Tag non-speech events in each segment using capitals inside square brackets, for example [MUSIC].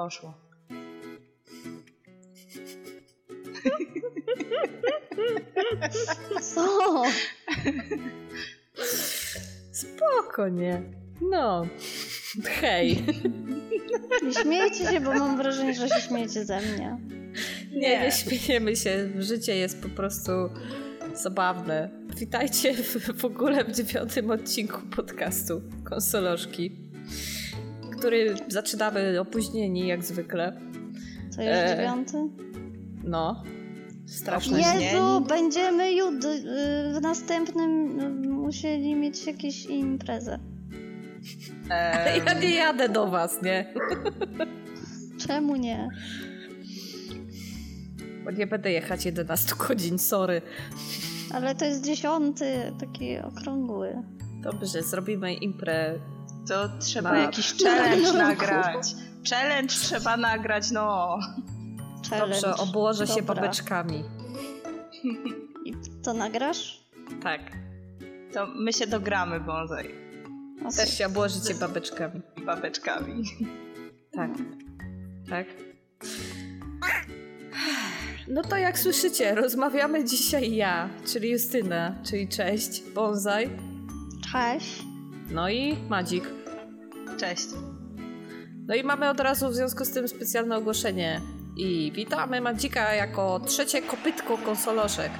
poszło. Co? Spoko, nie? No. Hej. Nie śmiejcie się, bo mam wrażenie, że się śmiejecie ze mnie. Nie, nie śmiejemy się. Życie jest po prostu zabawne. Witajcie w, w ogóle w dziewiątym odcinku podcastu Konsolożki, który zaczynamy opóźnieni jak zwykle. To już E, dziewiąty? No. Strasznie. Jezu, będziemy jud y, w następnym y, musieli mieć jakieś imprezę. Em, [LAUGHS] Ja nie jadę do was, nie? [LAUGHS] Czemu nie? Bo nie będę jechać 11 godzin, sorry. Ale to jest dziesiąty, taki okrągły. Dobrze, zrobimy imprę. To trzeba Na- jakiś challenge No. nagrać. Challenge trzeba nagrać, no. Challenge. Dobrze, obłożę się Dobra. babeczkami. [LAUGHS] I to nagrasz? Tak. To my się dogramy bonsai O, Też się obłożycie babeczkami. babeczkami. [LAUGHS] Tak. Tak. [SIGHS] No to jak słyszycie, rozmawiamy dzisiaj ja, czyli Justyna, czyli cześć, Bonsai, Cześć. no i Madzik. Cześć. No i mamy od razu w związku z tym specjalne ogłoszenie. I witamy Madzika jako trzecie kopytko konsoloszek.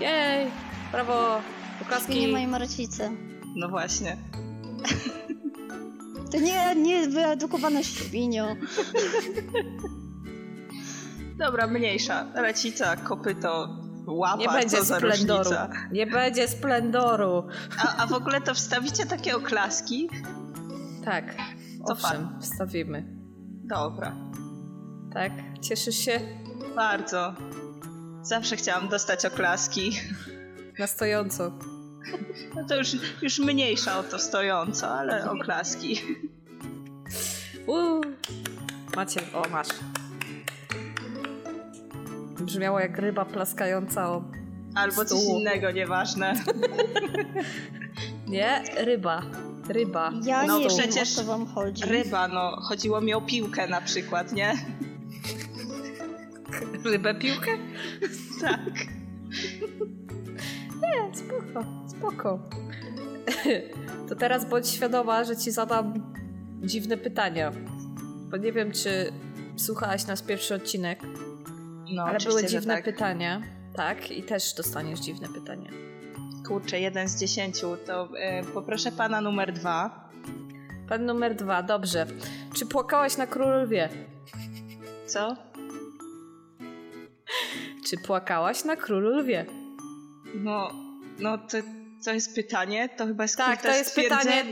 Jej! Brawo! Oklaski! mojej Marcicy. No właśnie. To nie, nie wyedukowane świnio. Dobra, mniejsza. Racica, kopyto, łapa, Nie będzie splendoru. różnica. Nie będzie splendoru! A, a w ogóle to wstawicie takie oklaski? Tak, To owszem, wstawimy. Dobra. Tak? Cieszysz się? Bardzo. Zawsze chciałam dostać oklaski. Na stojąco. No to już, już mniejsza o to stojąco, ale oklaski. Uuu. Macie, o masz. Brzmiało jak ryba plaskająca o... Albo coś Stół. innego, nieważne. [LAUGHS] Nie, ryba. Ryba. Ja No nie przecież wiem, o co wam chodzi. Ryba, no. Chodziło mi o piłkę na przykład, nie? Rybę piłkę? [LAUGHS] Tak. Nie, spoko, spoko. To teraz bądź świadoma, że ci zadam dziwne pytania. Bo nie wiem, czy słuchałaś nas pierwszy odcinek, No, ale były dziwne tak. pytania. Tak, i też dostaniesz dziwne pytania. Kurczę, jeden z dziesięciu. To e, poproszę pana numer dwa. Pan numer dwa, dobrze. Czy płakałaś na królu lwie? Co? Czy płakałaś na królu lwie? No, no to, to jest pytanie? To chyba jest Tak, to jest pytanie.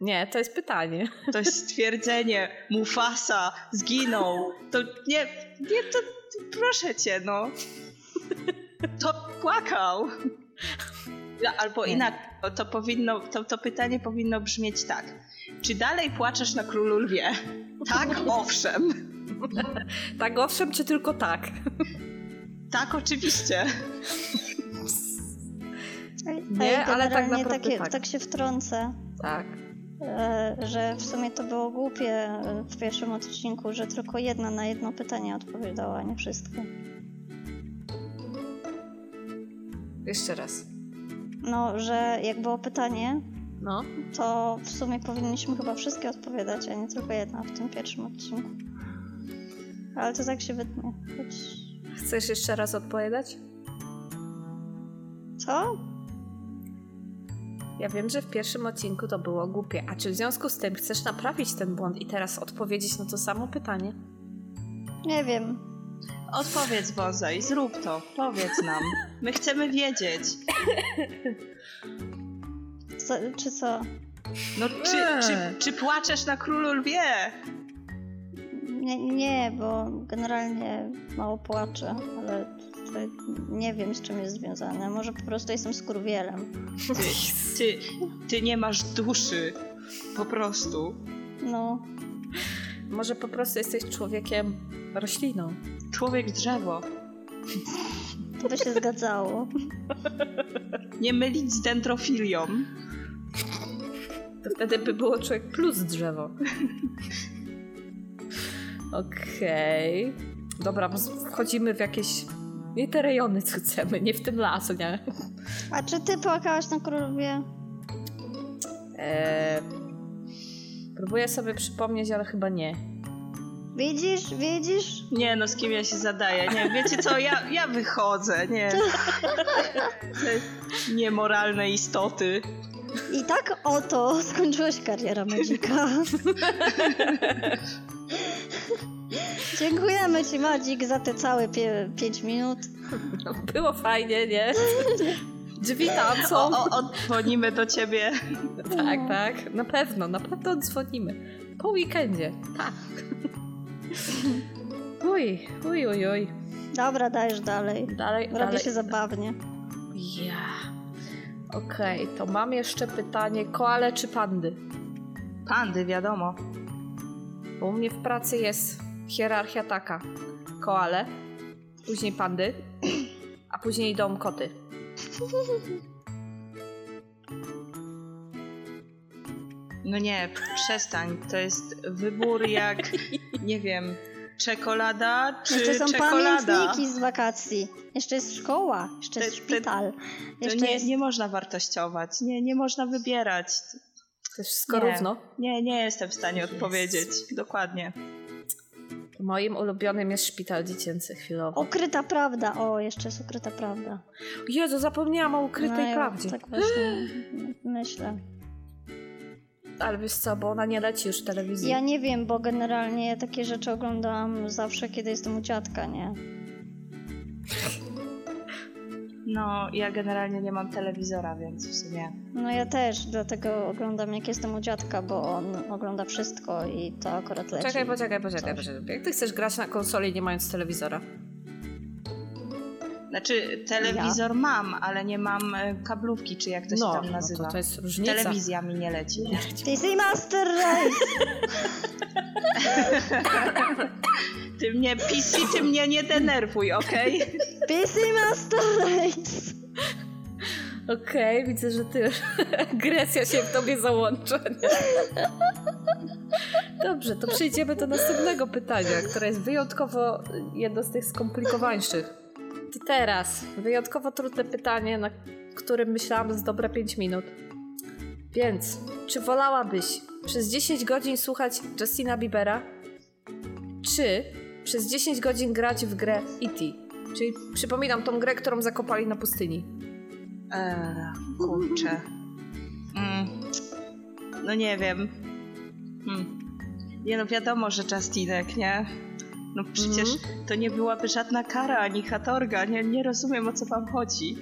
Nie, to jest pytanie. To jest stwierdzenie. Mufasa zginął. To nie, nie, to proszę cię, no. To płakał. Albo Nie. inaczej, to, to powinno, to, to pytanie powinno brzmieć tak. Czy dalej płaczesz na królu lwie? [LAUGHS] Tak, owszem. [LAUGHS] Tak owszem, czy tylko tak? Tak, oczywiście. Nie, ale tak naprawdę takie, tak. tak się wtrącę, Tak. e, że w sumie to było głupie e, w pierwszym odcinku, że tylko jedna na jedno pytanie odpowiadała, a nie wszystkie. Jeszcze raz. No, że jak było pytanie, No. to w sumie powinniśmy chyba wszystkie odpowiadać, a nie tylko jedna w tym pierwszym odcinku. Ale to tak się wytnie. Choć... Chcesz jeszcze raz odpowiadać? Co? Ja wiem, że w pierwszym odcinku to było głupie. A czy w związku z tym chcesz naprawić ten błąd i teraz odpowiedzieć na to samo pytanie? Nie wiem. Odpowiedz, Bozaj, zrób to. Powiedz nam. My chcemy wiedzieć. Co, czy co? No, czy, czy, czy płaczesz na królu lwie? Nie, nie, bo generalnie mało płaczę, ale to nie wiem z czym jest związane. Może po prostu jestem skurwielem. Ty, ty, ty nie masz duszy. Po prostu. No, Może po prostu jesteś człowiekiem rośliną. Człowiek drzewo. to by się zgadzało. Nie mylić z dendrofilią. To wtedy by było człowiek plus drzewo. [LAUGHS] Okej. Dobra, bo wchodzimy w jakieś... Nie te rejony, co chcemy, nie w tym lasu, nie? A czy ty płakałaś na królowie? Eee, próbuję sobie przypomnieć, ale chyba nie. Widzisz, widzisz? Nie no, z kim ja się zadaję? Nie, wiecie co, ja, ja wychodzę, nie. [LAUGHS] Te niemoralne istoty. I tak oto skończyłaś karierę Madzika. [LAUGHS] Dziękujemy ci Madzik za te całe 5 minut. Było fajnie, nie? Drzwi tam O, są. o, odzwonimy do ciebie. Tak, tak. Na pewno, na pewno dzwonimy. Po weekendzie. Tak. [LAUGHS] Uj, uj, uj, uj. Dobra, dajesz dalej. Dalej, Robi dalej. się zabawnie. Ja. Okej, to mam jeszcze pytanie. Koale czy pandy? Pandy, wiadomo. Bo u mnie w pracy jest hierarchia taka. Koale, później pandy, a później idą koty. [LAUGHS] No nie, przestań. To jest wybór jak, nie wiem, czekolada czy Jeszcze są czekolada. pamiętniki z wakacji. Jeszcze jest szkoła, jeszcze jest Te- te- szpital. To Jeszcze nie, jest... nie można wartościować, nie, nie można wybierać. To jest wszystko Nie. równo. Nie, nie jestem w stanie Jezu. odpowiedzieć. Dokładnie. Moim ulubionym jest szpital dziecięcy chwilowo. Ukryta prawda. O, jeszcze jest ukryta prawda. Jezu, zapomniałam o ukrytej No, prawdzie. Tak właśnie myślę. Ale wiesz co, bo ona nie leci już w telewizji. Ja nie wiem, bo generalnie ja takie rzeczy oglądam zawsze, kiedy jestem u dziadka, nie? No, ja generalnie nie mam telewizora, więc w sumie. No ja też, dlatego oglądam jak jestem u dziadka, bo on ogląda wszystko i to akurat leci. Czekaj, poczekaj, poczekaj, poczekaj. Jak ty chcesz grać na konsoli nie mając telewizora? Znaczy, telewizor mam, ale nie mam e, kablówki, czy jak to się tam nazywa. No to, to jest różnica. Telewizja mi nie leci. PC Master Race! [LAUGHS] Ty mnie, PC, ty mnie nie denerwuj, okej? PC Master Race! Okej, widzę, że ty [LAUGHS] agresja się w tobie załącza. Nie? Dobrze, to przejdziemy do następnego pytania, które jest wyjątkowo jedno z tych skomplikowańszych. To teraz wyjątkowo trudne pytanie, na którym myślałam z dobre 5 minut. Więc, czy wolałabyś przez 10 godzin słuchać Justina Biebera, czy przez 10 godzin grać w grę E.T.? Czyli przypominam tą grę, którą zakopali na pustyni. Eee, kurczę. Mm. No nie wiem. Hmm. Nie no, wiadomo, że Justinek, nie? No przecież to nie byłaby żadna kara ani katorga. Nie, nie rozumiem, o co wam chodzi.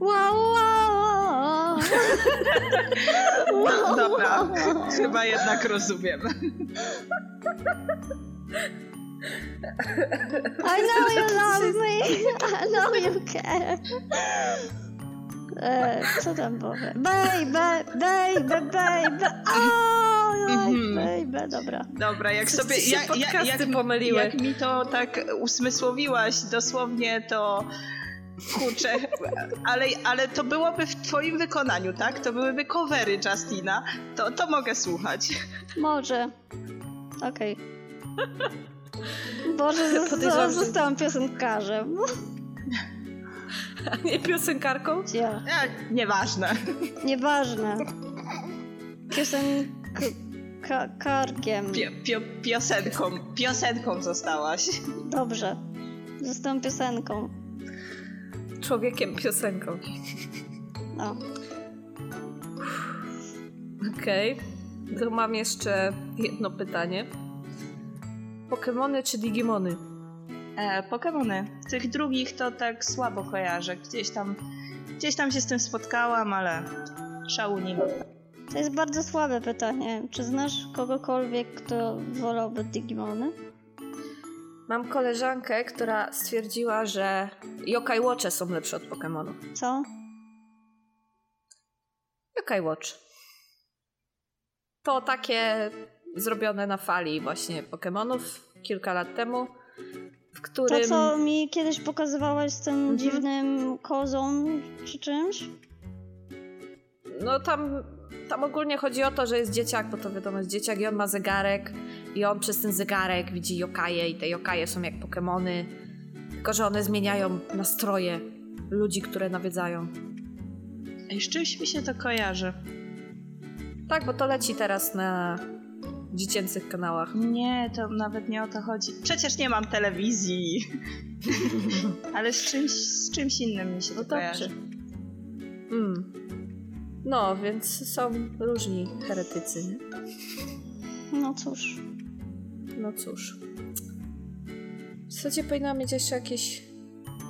Wow, wow, [LAUGHS] No, dobra, chyba jednak rozumiem. I know you love me! [LAUGHS] I know you care! E, co tam powiem? Baby, baby, baby! Oh, Baby, dobra. Dobra, jak sobie. ci się Jak, jak, pomyliły. mi to tak usmysłowiłaś dosłownie, to. Kurczę, ale, ale to byłoby w twoim wykonaniu, tak? To byłyby covery Justina. To, to mogę słuchać. Może. Okej. Boże, zosta- zostałam piosenkarzem. A nie piosenkarką? Ja. E, nieważne. Nieważne. Piosenkarkiem. Pio, pio, piosenką. Piosenką zostałaś. Dobrze. Zostałam piosenką. Człowiekiem piosenką. No. Okej. To mam jeszcze jedno pytanie. Pokemony czy Digimony? E, Pokemony. Tych drugich to tak słabo kojarzę. Gdzieś tam, gdzieś tam się z tym spotkałam, ale szału nie ma. To jest bardzo słabe pytanie. Czy znasz kogokolwiek, kto wolałby Digimony? Mam koleżankę, która stwierdziła, że Yokai Watche są lepsze od Pokemonów. Co? Yokai Watch. To takie zrobione na fali właśnie Pokemonów kilka lat temu, w którym... To, co mi kiedyś pokazywałaś z tym Mhm. dziwnym kozą czy czymś? No tam, tam ogólnie chodzi o to, że jest dzieciak, bo to wiadomo jest dzieciak i on ma zegarek i on przez ten zegarek widzi yokaje i te yokaje są jak Pokemony, tylko że one zmieniają nastroje ludzi, które nawiedzają. I z czymś mi się to kojarzy. Tak, bo to leci teraz na dziecięcych kanałach. Nie, to nawet nie o to chodzi. Przecież nie mam telewizji. [LAUGHS] Ale z czymś, z czymś innym mi się to No kojarzy. dobrze. Mm. No, więc są różni heretycy, nie? No cóż. No cóż. W zasadzie powinnam mieć jeszcze jakieś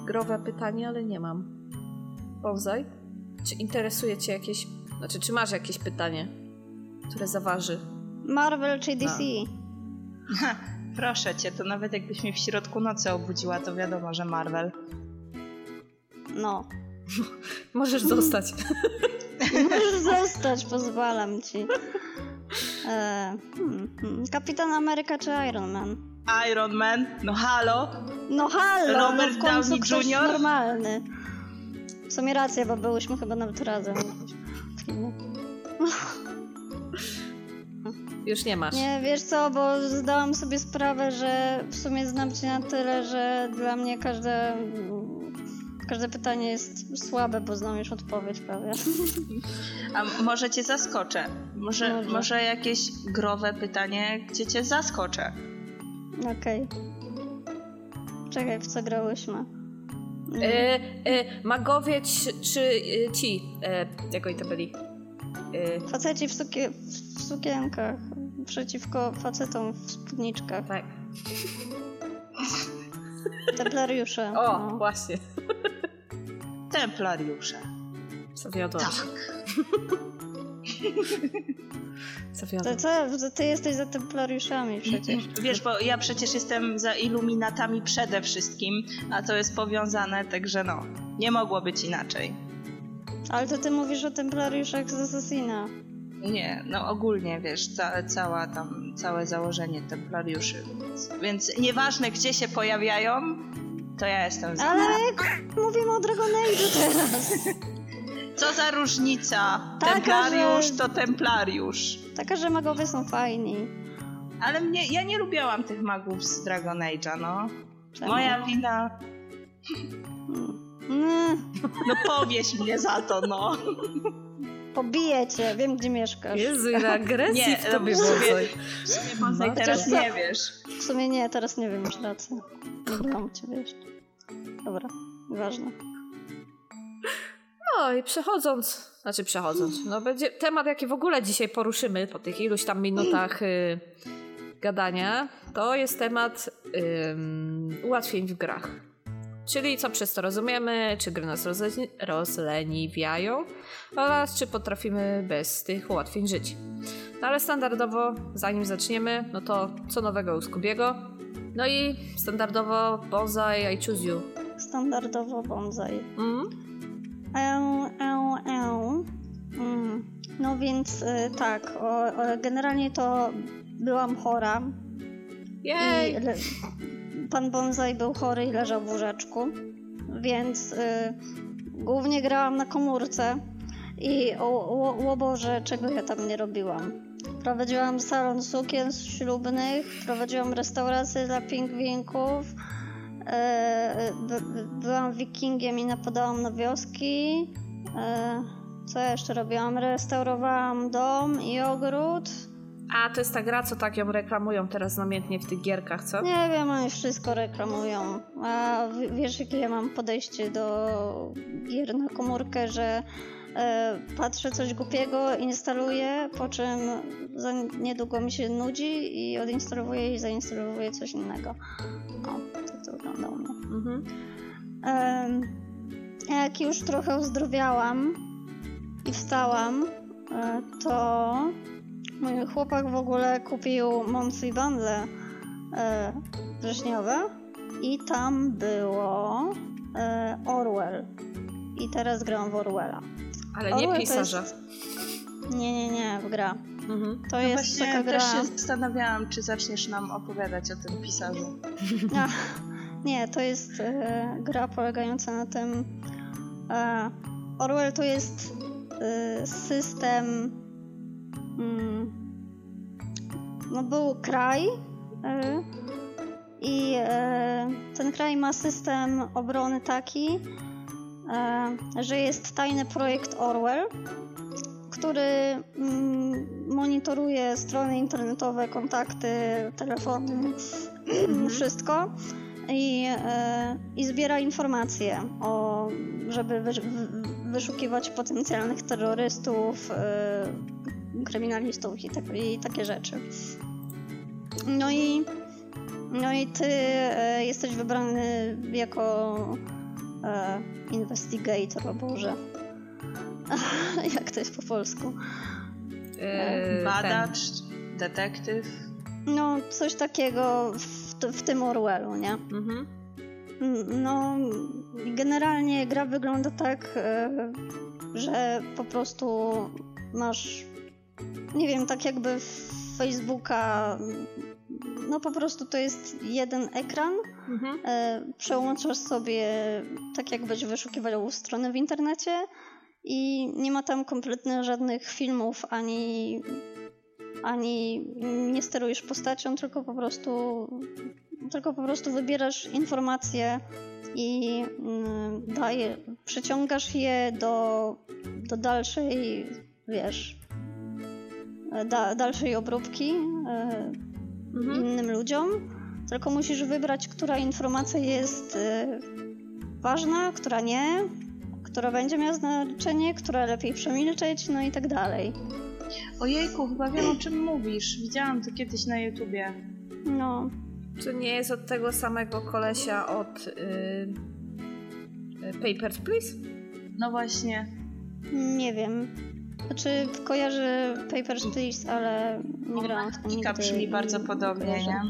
growe pytanie, ale nie mam. Bonsai? Czy interesuje cię jakieś... Znaczy, czy masz jakieś pytanie, które zaważy? Marvel czy DC? Ha, proszę cię, to nawet jakbyś mnie w środku nocy obudziła, to wiadomo, że Marvel. No. Możesz zostać. [LAUGHS] Możesz zostać, pozwalam ci. E, hmm, hmm. Kapitan Ameryka czy Iron Man? Iron Man, no halo. No halo, Robert no w końcu Downey ktoś Jr.? normalny. W sumie racja, bo byłyśmy chyba nawet razem. Już nie masz. Nie, wiesz co, bo zdałam sobie sprawę, że w sumie znam cię na tyle, że dla mnie każde, każde pytanie jest słabe, bo znam już odpowiedź prawie. A może cię zaskoczę? Może, Może. może jakieś growe pytanie, gdzie cię zaskoczę? Okej. Czekaj, w co grałyśmy? Mm. E, e, magowie czy, czy e, ci, jak oni to byli? Faceci w, sukie, w sukienkach przeciwko facetom w spódniczkach. tak. Templariusze. O, no. właśnie. Templariusze. Zawiodłam się. Tak. Zawiodłam. [LAUGHS] To co? Ty jesteś za templariuszami przecież. [LAUGHS] Wiesz, bo ja przecież jestem za iluminatami przede wszystkim, a to jest powiązane, także no, nie mogło być inaczej. Ale to ty mówisz o templariuszach z Assassina. Nie, no ogólnie wiesz, ca cała tam, całe założenie templariuszy. Więc, więc nieważne gdzie się pojawiają, to ja jestem za. Ale mówimy o Dragon Age'u teraz. Co za różnica? Taka, Templariusz że- to templariusz. Taka, że magowie są fajni. Ale mnie, ja nie lubiałam tych magów z Dragon Age'a, no. Czemu? Moja wina. Mm. No powieś mnie za to, no. Pobiję cię, wiem gdzie mieszkasz. Jezu, ile agresji Nie, w tobie no, było. sobie- Bonsai, teraz nie wiesz. W sumie nie, teraz nie wiem, masz rację. Nie byłam ciebie jeszcze. Dobra, nieważne. No i przechodząc, znaczy przechodząc, no będzie temat, jaki w ogóle dzisiaj poruszymy po tych iluś tam minutach y, gadania, to jest temat ym, ułatwień w grach. Czyli co przez to rozumiemy, czy gry nas rozle- rozleniwiają oraz czy potrafimy bez tych ułatwień żyć. No ale standardowo, zanim zaczniemy, no to co nowego u Skubiego? No i standardowo Bonsai, I choose you. Standardowo bonsai. Mm? Eł, eł, eł. Mm. No więc y, tak, o, o, generalnie to byłam chora Jej! i le- pan bonsai był chory i leżał w łóżeczku, więc y, głównie grałam na komórce i o, o, o Boże, czego ja tam nie robiłam. Prowadziłam salon sukien ślubnych, prowadziłam restaurację dla pingwinków, by, byłam wikingiem i napadałam na wioski. E, co jeszcze robiłam? Restaurowałam dom i ogród. A to jest ta gra, co tak ją reklamują teraz namiętnie w tych gierkach, co? Nie wiem, oni wszystko reklamują. A wiesz, jakie ja mam podejście do gier na komórkę, że e, patrzę coś głupiego, instaluję, po czym za niedługo mi się nudzi i odinstalowuję i zainstalowuję coś innego. O, tak to wygląda u mnie. Mhm. Jak już trochę uzdrowiałam i wstałam, e, to mój chłopak w ogóle kupił monthly bundle e, wrześniowe i tam było e, Orwell. I teraz gram w Orwella. Ale nie Orwell to pisarza. jest- Nie, nie, nie, w gra. Mhm. To No jest właśnie taka gra... też się zastanawiałam, czy zaczniesz nam opowiadać o tym pisarzu. Ach, nie, to jest e, gra polegająca na tym. E, Orwell to jest e, system. Mm, no był kraj e, i e, ten kraj ma system obrony taki, e, że jest tajny projekt Orwell, który mm, monitoruje strony internetowe, kontakty, telefony, wszystko i, i zbiera informacje, o, żeby wysz, wy- wyszukiwać potencjalnych terrorystów, kryminalistów i, tak, i takie rzeczy. No i, no i ty e, jesteś wybrany jako e, investigator, o Boże. [LAUGHS] Jak to jest po polsku? Yy, Badacz, detektyw. No, coś takiego w, w tym Orwellu, nie? Ten. Mhm. No, generalnie gra wygląda tak, e, że po prostu masz, nie wiem, tak jakby Facebooka, no po prostu to jest jeden ekran, Mhm. e, przełączasz sobie tak jakbyś wyszukiwał stronę w internecie i nie ma tam kompletnie żadnych filmów ani ani nie sterujesz postacią, tylko po prostu tylko po prostu wybierasz informacje i mm, daje, przyciągasz je do, do dalszej, wiesz, da, dalszej obróbki e, Mhm. innym ludziom. Tylko musisz wybrać, która informacja jest e, ważna, która nie, która będzie miała znaczenie, która lepiej przemilczeć, no i tak dalej. Ojejku, chyba wiem o czym mówisz. Widziałam to kiedyś na YouTubie. No, Czy nie jest od tego samego kolesia od yy, yy, Papers, Please? No właśnie. nie wiem. Znaczy, kojarzę Papers, Please, ale nie grałam w to nigdy brzmi bardzo nie podobnie, nie?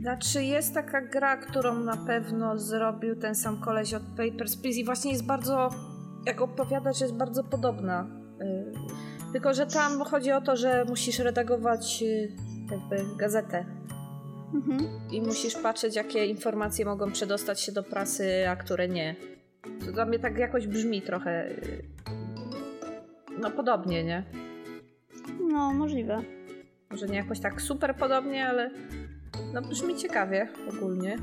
Znaczy jest taka gra, którą na pewno zrobił ten sam koleś od Papers, Please i właśnie jest bardzo, jak opowiadasz, jest bardzo podobna. Yy, tylko, że tam chodzi o to, że musisz redagować yy, jakby gazetę Mhm. i musisz patrzeć, jakie informacje mogą przedostać się do prasy, a które nie. To dla mnie tak jakoś brzmi trochę. No podobnie, nie? No, możliwe. Może nie jakoś tak super podobnie, ale no brzmi ciekawie ogólnie.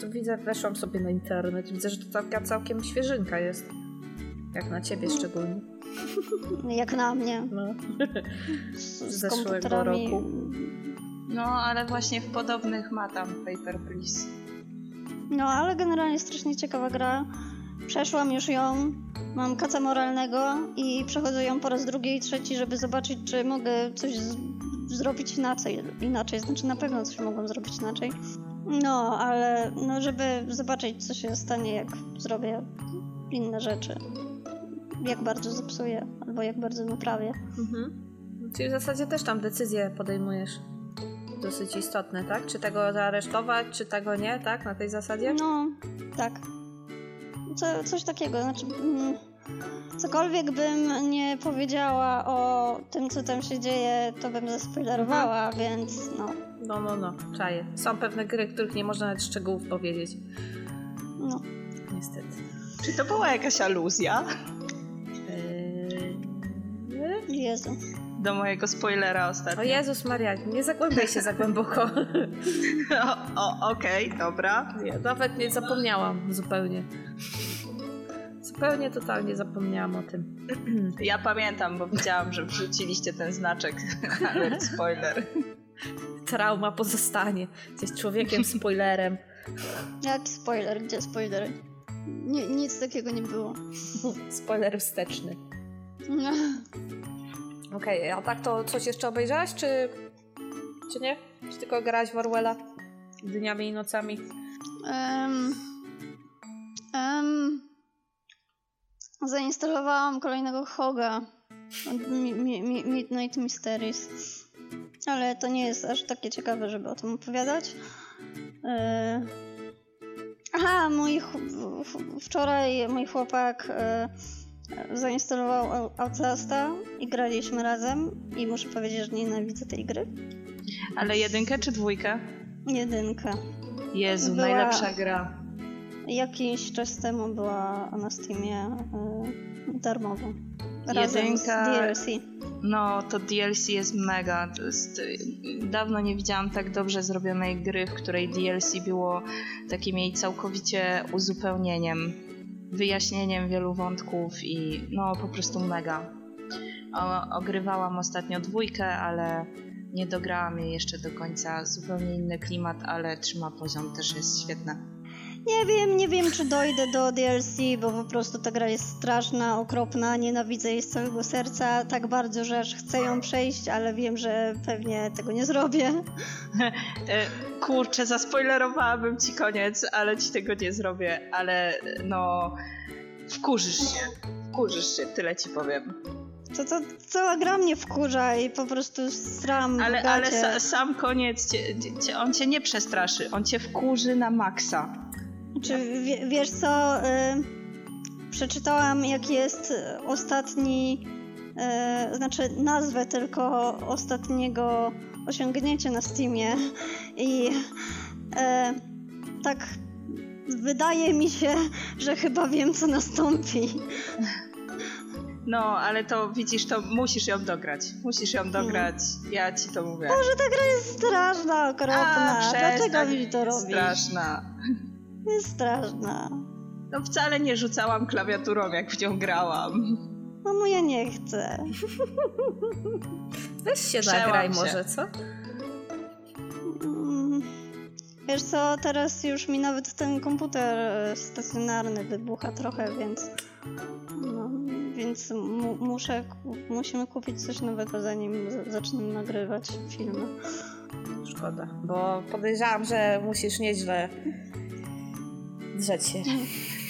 To widzę, weszłam sobie na internet, widzę, że to taka całkiem świeżynka jest. Jak na ciebie szczególnie. [LAUGHS] Jak na mnie. No. [LAUGHS] Z, zeszłego komputerami. roku. No, ale właśnie w podobnych ma tam Paper Please. No, ale generalnie strasznie ciekawa gra. Przeszłam już ją, mam kaca moralnego i przechodzę ją po raz drugi i trzeci, żeby zobaczyć, czy mogę coś z- zrobić inaczej. Inaczej, znaczy na pewno coś mogą zrobić inaczej. No, ale no, żeby zobaczyć, co się stanie, jak zrobię inne rzeczy. Jak bardzo zepsuję, albo jak bardzo naprawię. Mhm. Czyli w zasadzie też tam decyzje podejmujesz. Dosyć istotne, tak? Czy tego zaaresztować, czy tego nie, tak? Na tej zasadzie? No, tak. Co, coś takiego, znaczy... Mm, cokolwiek bym nie powiedziała o tym, co tam się dzieje, to bym zaspoilerowała, więc no, No, no, no, czaję. Są pewne gry, których nie można nawet szczegółów powiedzieć. no. Niestety. Czy to była jakaś aluzja Eee... Jezu. Do mojego spoilera O ostatnio? Jezus Maria, nie zagłębiaj się za głęboko. [LAUGHS] O, o, Okej, dobra. Nie, nawet nie zapomniałam zupełnie. Zupełnie totalnie zapomniałam o tym. Ja pamiętam, bo widziałam, że wrzuciliście ten znaczek. Alert spoiler. Trauma pozostanie. Jesteś człowiekiem spoilerem. Jaki spoiler? Gdzie spoiler? Nie, nic takiego nie było. Spoiler wsteczny. No. Okej, a tak to coś jeszcze obejrzałaś, czy... czy nie? Czy tylko grałaś w Orwella dniami i nocami? Em, em, zainstalowałam kolejnego Hoga od mi, mi, mi, Midnight Mysteries. Ale to nie jest aż takie ciekawe, żeby o tym opowiadać. E, aha, mój wczoraj mój chłopak e, zainstalował Outlasta i graliśmy razem i muszę powiedzieć, że nienawidzę tej gry. Ale jedynkę czy dwójkę? Jedynka. Jezu, Była- najlepsza gra. Jakiś czas temu była na Steamie y, darmowo. Razem Jedynka- z DLC. No, to DLC jest mega. To jest, dawno nie widziałam tak dobrze zrobionej gry, w której DLC było takim jej całkowicie uzupełnieniem, wyjaśnieniem wielu wątków i no po prostu mega. O, ogrywałam ostatnio dwójkę, ale nie dograłam jej jeszcze do końca. Zupełnie inny klimat, ale trzyma poziom, też jest świetna. Nie wiem, nie wiem, czy dojdę do DLC, bo po prostu ta gra jest straszna, okropna, nienawidzę jej z całego serca tak bardzo, że aż chcę ją przejść, ale wiem, że pewnie tego nie zrobię. [LAUGHS] E, kurczę, zaspoilerowałabym ci koniec, ale ci tego nie zrobię, ale no wkurzysz się, wkurzysz się, tyle ci powiem. To, to cała gra mnie wkurza i po prostu sram Ale, ale sa, sam koniec, cię, cię, on cię nie przestraszy, on cię wkurzy na maksa. Czy wie, wiesz co? Y, przeczytałam, jak jest ostatni, y, znaczy nazwę tylko ostatniego osiągnięcia na Steamie i y, tak wydaje mi się, że chyba wiem, co nastąpi. No, ale to widzisz, to musisz ją dograć. Musisz ją dograć, ja ci to mówię. Boże, ta gra jest straszna, okropna. Dlaczego przestań, mi to robisz? Straszna. Jest straszna. No wcale nie rzucałam klawiaturą, jak w nią grałam. Mamo, ja nie chcę. [LAUGHS] Weź się Przełam nagraj się. może, co? Mm, Wiesz co, teraz już mi nawet ten komputer stacjonarny wybucha trochę, więc. No, więc mu, muszę, musimy kupić coś nowego, zanim zacznę nagrywać filmy. Szkoda, bo podejrzewam, że musisz nieźle drzeć się.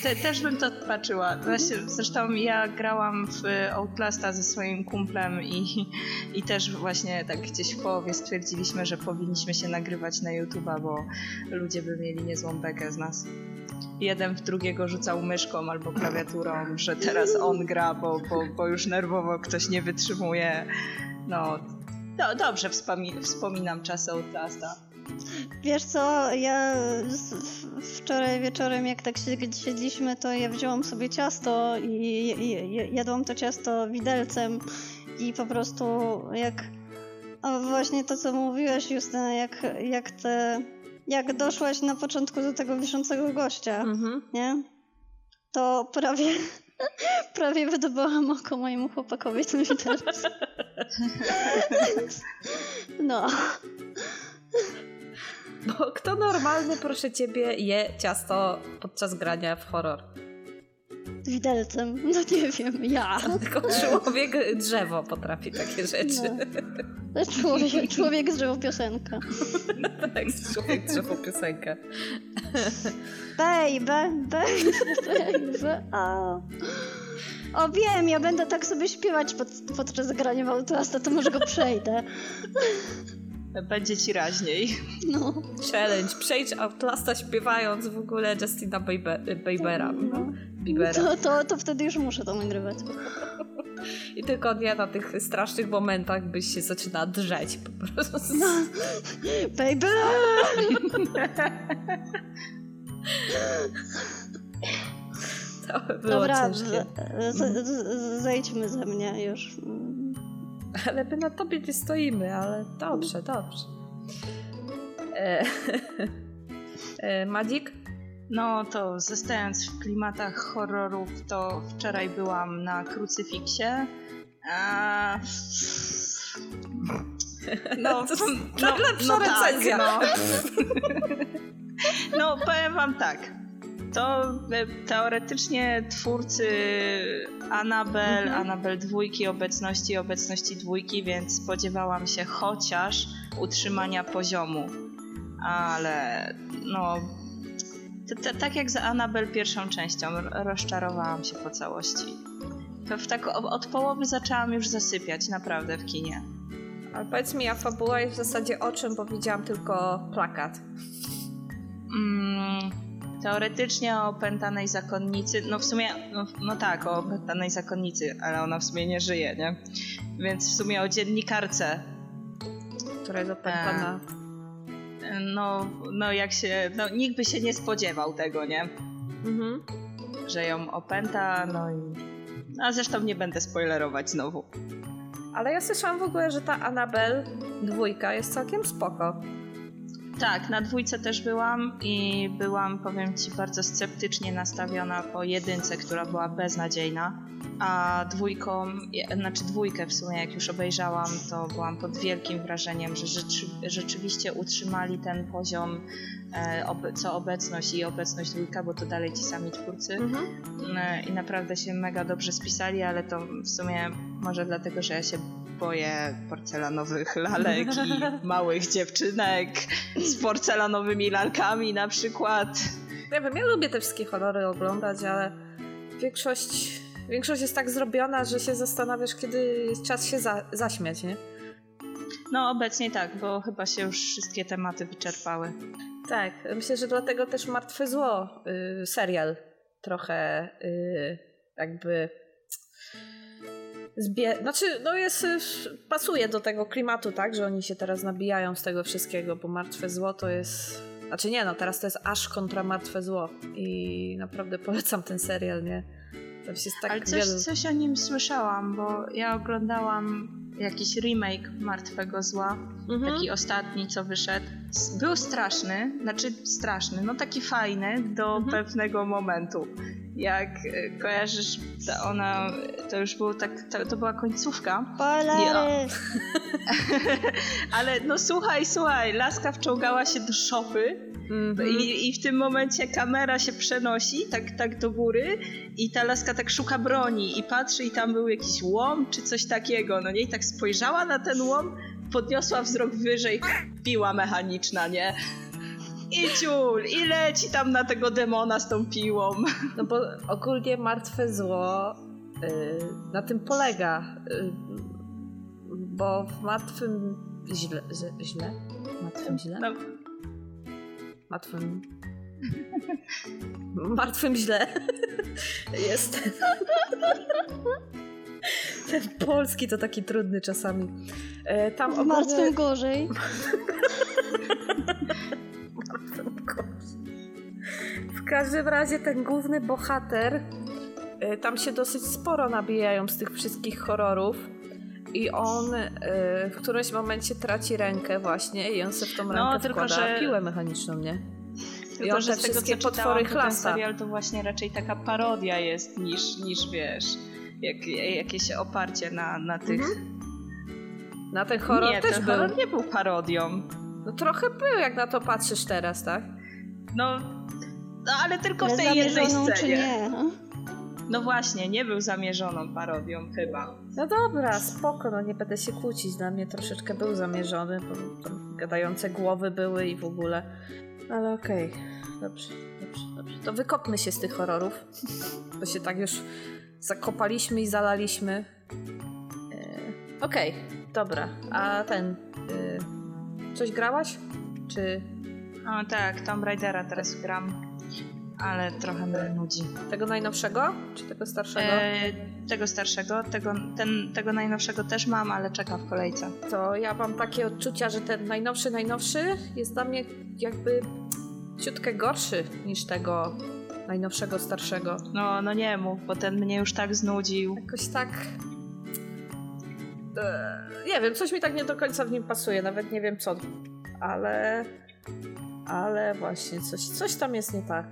Te, też bym to patrzyła. Zresztą ja grałam w Outlasta ze swoim kumplem i, i też właśnie tak gdzieś w połowie stwierdziliśmy, że powinniśmy się nagrywać na YouTube'a, bo ludzie by mieli niezłą bekę z nas. Jeden w drugiego rzucał myszką albo klawiaturą, że teraz on gra, bo, bo, bo już nerwowo ktoś nie wytrzymuje. No, do, dobrze wspomi- wspominam czasy Outlasta. Wiesz co, ja wczoraj wieczorem, jak tak siedliśmy, to ja wzięłam sobie ciasto i, jadłam to ciasto widelcem i po prostu jak. Właśnie to, co mówiłeś, Justyna, jak, jak te. Jak doszłaś na początku do tego wiszącego gościa, Mhm. nie? To prawie. [LAUGHS] Prawie wydobyłam oko mojemu chłopakowi tym widelcem. [LAUGHS] No. Bo kto normalny, proszę ciebie, je ciasto podczas grania w horror? Widelcem. No nie wiem, ja. Tylko człowiek drzewo potrafi takie rzeczy. No. Człowiek, człowiek z drzewo piosenka. tak, człowiek drzewo piosenkę. Baby, baby, baby, o. O wiem, ja będę tak sobie śpiewać pod, podczas grania w Outlasta, to może go przejdę. Będzie ci raźniej. No. Challenge. Przejdź Outlasta śpiewając w ogóle Justina Bieber, Biebera. No. Biebera. To, to, to wtedy już muszę to nagrywać. I tylko nie na tych strasznych momentach byś się zaczyna drzeć po prostu. No. Baby! To by było Dobra, ciężkie. z, z, z, zejdźmy ze mnie już. Ale my na tobie nie stoimy, ale dobrze, dobrze. E, [LAUGHS] e, Madzik? No to zostając w klimatach horrorów, to wczoraj byłam na krucyfiksie. A... No, [LAUGHS] To no, najlepsza no tak, recenzja. no. [LAUGHS] no powiem wam tak. To e, teoretycznie twórcy Annabel, Mhm. Annabel dwójki, obecności obecności dwójki, więc spodziewałam się chociaż utrzymania poziomu. Ale no tak jak za Annabel pierwszą częścią, rozczarowałam się po całości. W tak od połowy zaczęłam już zasypiać, naprawdę, w kinie. Ale powiedz mi, a fabuła jest w zasadzie o czym, bo widziałam tylko plakat. Mm, teoretycznie o opętanej zakonnicy, no w sumie, no, no tak, o opętanej zakonnicy, ale ona w sumie nie żyje, nie? Więc w sumie o dziennikarce. która jest opętana. No, no jak się, no nikt by się nie spodziewał tego, nie? Mhm. że ją opęta, no i... A zresztą nie będę spoilerować znowu. Ale ja słyszałam w ogóle, że ta Annabelle dwójka jest całkiem spoko. Tak, na dwójce też byłam i byłam, powiem ci, bardzo sceptycznie nastawiona po jedynce, która była beznadziejna. A dwójką, znaczy dwójkę w sumie, jak już obejrzałam, to byłam pod wielkim wrażeniem, że rzeczy, rzeczywiście utrzymali ten poziom e, co obecność i obecność dwójka, bo to dalej ci sami twórcy. Mhm. E, I naprawdę się mega dobrze spisali, ale to w sumie może dlatego, że ja się boję porcelanowych lalek i [LAUGHS] małych dziewczynek z porcelanowymi lalkami na przykład. Nie wiem, ja lubię te wszystkie horrory oglądać, ale większość, większość jest tak zrobiona, że się zastanawiasz, kiedy jest czas się za, zaśmiać, nie? No obecnie tak, bo chyba się już wszystkie tematy wyczerpały. Tak, myślę, że dlatego też Martwe Zło, y, serial trochę y, jakby Znaczy, no jest, y, pasuje do tego klimatu, tak, że oni się teraz nabijają z tego wszystkiego, bo Martwe Zło to jest... Znaczy nie, no teraz to jest aż kontra Martwe Zło i naprawdę polecam ten serial, nie? Tak Ale coś, wielu... coś o nim słyszałam, bo ja oglądałam jakiś remake Martwego Zła, Mhm. taki ostatni, co wyszedł. Był straszny, znaczy straszny, no taki fajny do Mhm. pewnego momentu. Jak e, kojarzysz, ta ona, to już było tak, to, to była końcówka, Spoilery! [LAUGHS] ale no słuchaj, słuchaj, laska wczołgała się do szopy Mhm. I, I w tym momencie kamera się przenosi tak, tak do góry i ta laska tak szuka broni i patrzy i tam był jakiś łom czy coś takiego, no nie? I tak spojrzała na ten łom, podniosła wzrok wyżej, piła mechaniczna, nie? I ciul, i leci tam na tego demona z tą piłą. No bo ogólnie martwe zło y, na tym polega. Y, bo w martwym źle, źle, źle? Martwym źle? No, Martwym. Martwym źle. [LAUGHS] Jest. Ten polski to taki trudny czasami. E, Tam W ogólnie... martwym gorzej. [LAUGHS] W każdym razie ten główny bohater, y, tam się dosyć sporo nabijają z tych wszystkich horrorów. I on y, w którymś momencie traci rękę właśnie i on sobie w tą rękę No, tylko, wkłada że- piłę mechaniczną, nie? I tylko, on że te z tego co wszystkie czytałam, potwory to ten serial to właśnie raczej taka parodia jest niż, niż wiesz, jak, jakieś oparcie na, na tych... Na ten Mhm. horror nie, też ten był. horror nie był parodią. No trochę był, jak na to patrzysz teraz, tak? No, no ale tylko w tej jednej scenie. nie? No właśnie, nie był zamierzoną parodią chyba. No dobra, spoko, no nie będę się kłócić. Dla mnie troszeczkę był zamierzony, bo tam gadające głowy były i w ogóle. Ale okej, dobrze, dobrze, dobrze. To wykopmy się z tych horrorów, bo się tak już zakopaliśmy i zalaliśmy. E, okej, dobra. A ten... e, coś grałaś? Czy O tak, Tomb Raidera teraz gram, ale trochę mnie nudzi. tego najnowszego? Czy tego starszego? E, tego starszego, tego, ten, tego najnowszego też mam, ale czekam w kolejce. to ja mam takie odczucia, że ten najnowszy, najnowszy jest dla mnie jakby ciutkę gorszy niż tego najnowszego, starszego. No, no nie mów, bo ten mnie już tak znudził. Jakoś tak... Eee, nie wiem, coś mi tak nie do końca w nim pasuje, nawet nie wiem co, ale... Ale właśnie, coś, coś tam jest nie tak.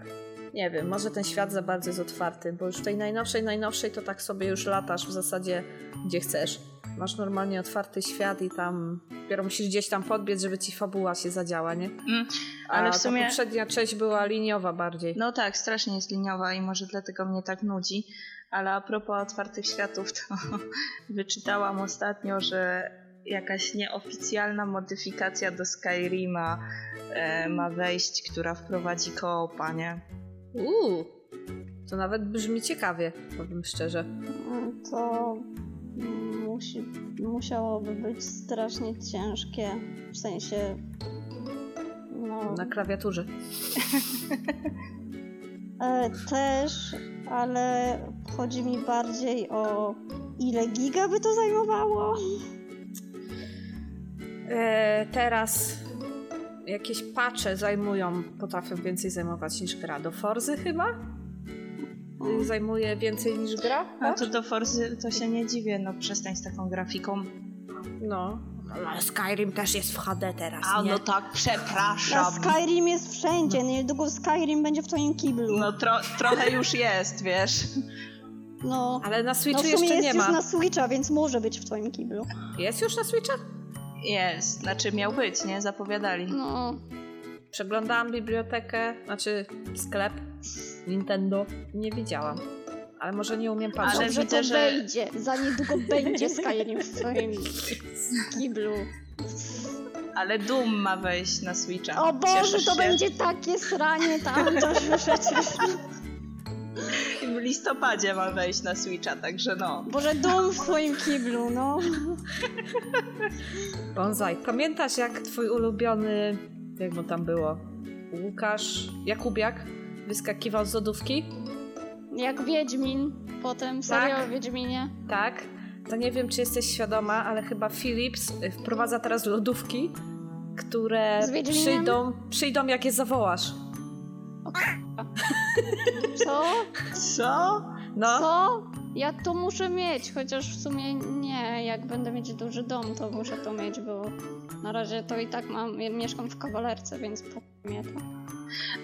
Nie wiem, może ten świat za bardzo jest otwarty, bo już w tej najnowszej, najnowszej to tak sobie już latasz w zasadzie gdzie chcesz. Masz normalnie otwarty świat i tam dopiero musisz gdzieś tam podbiec, żeby ci fabuła się zadziała, nie? Mm, A ale w ta sumie... poprzednia część była liniowa bardziej. No tak, strasznie jest liniowa i może dlatego mnie tak nudzi. Ale a propos otwartych światów, to [LAUGHS] wyczytałam ostatnio, że jakaś nieoficjalna modyfikacja do Skyrima e, ma wejść, która wprowadzi koopa, nie? Uuu, to nawet brzmi ciekawie, powiem szczerze. To musi, musiałoby być strasznie ciężkie. W sensie. No, Na klawiaturze. [LAUGHS] e, też, ale chodzi mi bardziej o ile giga by to zajmowało. E, teraz jakieś patche zajmują, potrafią więcej zajmować niż gra. Do Forzy chyba? zajmuje więcej niż gra. A tak? to do Forzy to się nie dziwię, no przestań z taką grafiką. No. Ale Skyrim też jest w HD teraz, A nie? no tak, A przepraszam. Skyrim jest wszędzie, niedługo Skyrim będzie w twoim kiblu. No tro trochę już jest, wiesz. No, Ale na no Switchu w sumie jeszcze jest nie już ma. na Switcha, więc może być w twoim kiblu. Jest już na Switcha? Jest, znaczy miał być, nie? Zapowiadali. No, Przeglądałam bibliotekę, znaczy sklep Nintendo. Nie widziałam. Ale może nie umiem patrzeć. Ale dobrze widzę, to że- wejdzie. Za niedługo będzie Skyrim w twoim kiblu. Ale Doom ma wejść na Switcha. O Boże, Cieszysz to się? będzie takie sranie tam, to że przecież... W listopadzie ma wejść na Switcha, także no. Boże, dum w twoim kiblu, no. Bonsai. Pamiętasz jak twój ulubiony, jak mu tam było, Łukasz Jakubiak wyskakiwał z lodówki? Jak Wiedźmin, potem serial Tak. o Wiedźminie. Tak. To nie wiem, czy jesteś świadoma, ale chyba Philips y, wprowadza teraz lodówki, które przyjdą, przyjdą jak je zawołasz. [LAUGHS] Co? Co? No, Co? Ja to muszę mieć, chociaż w sumie nie. Jak będę mieć duży dom, to muszę to mieć, bo na razie to i tak mam, ja mieszkam w kawalerce, więc po mnie to.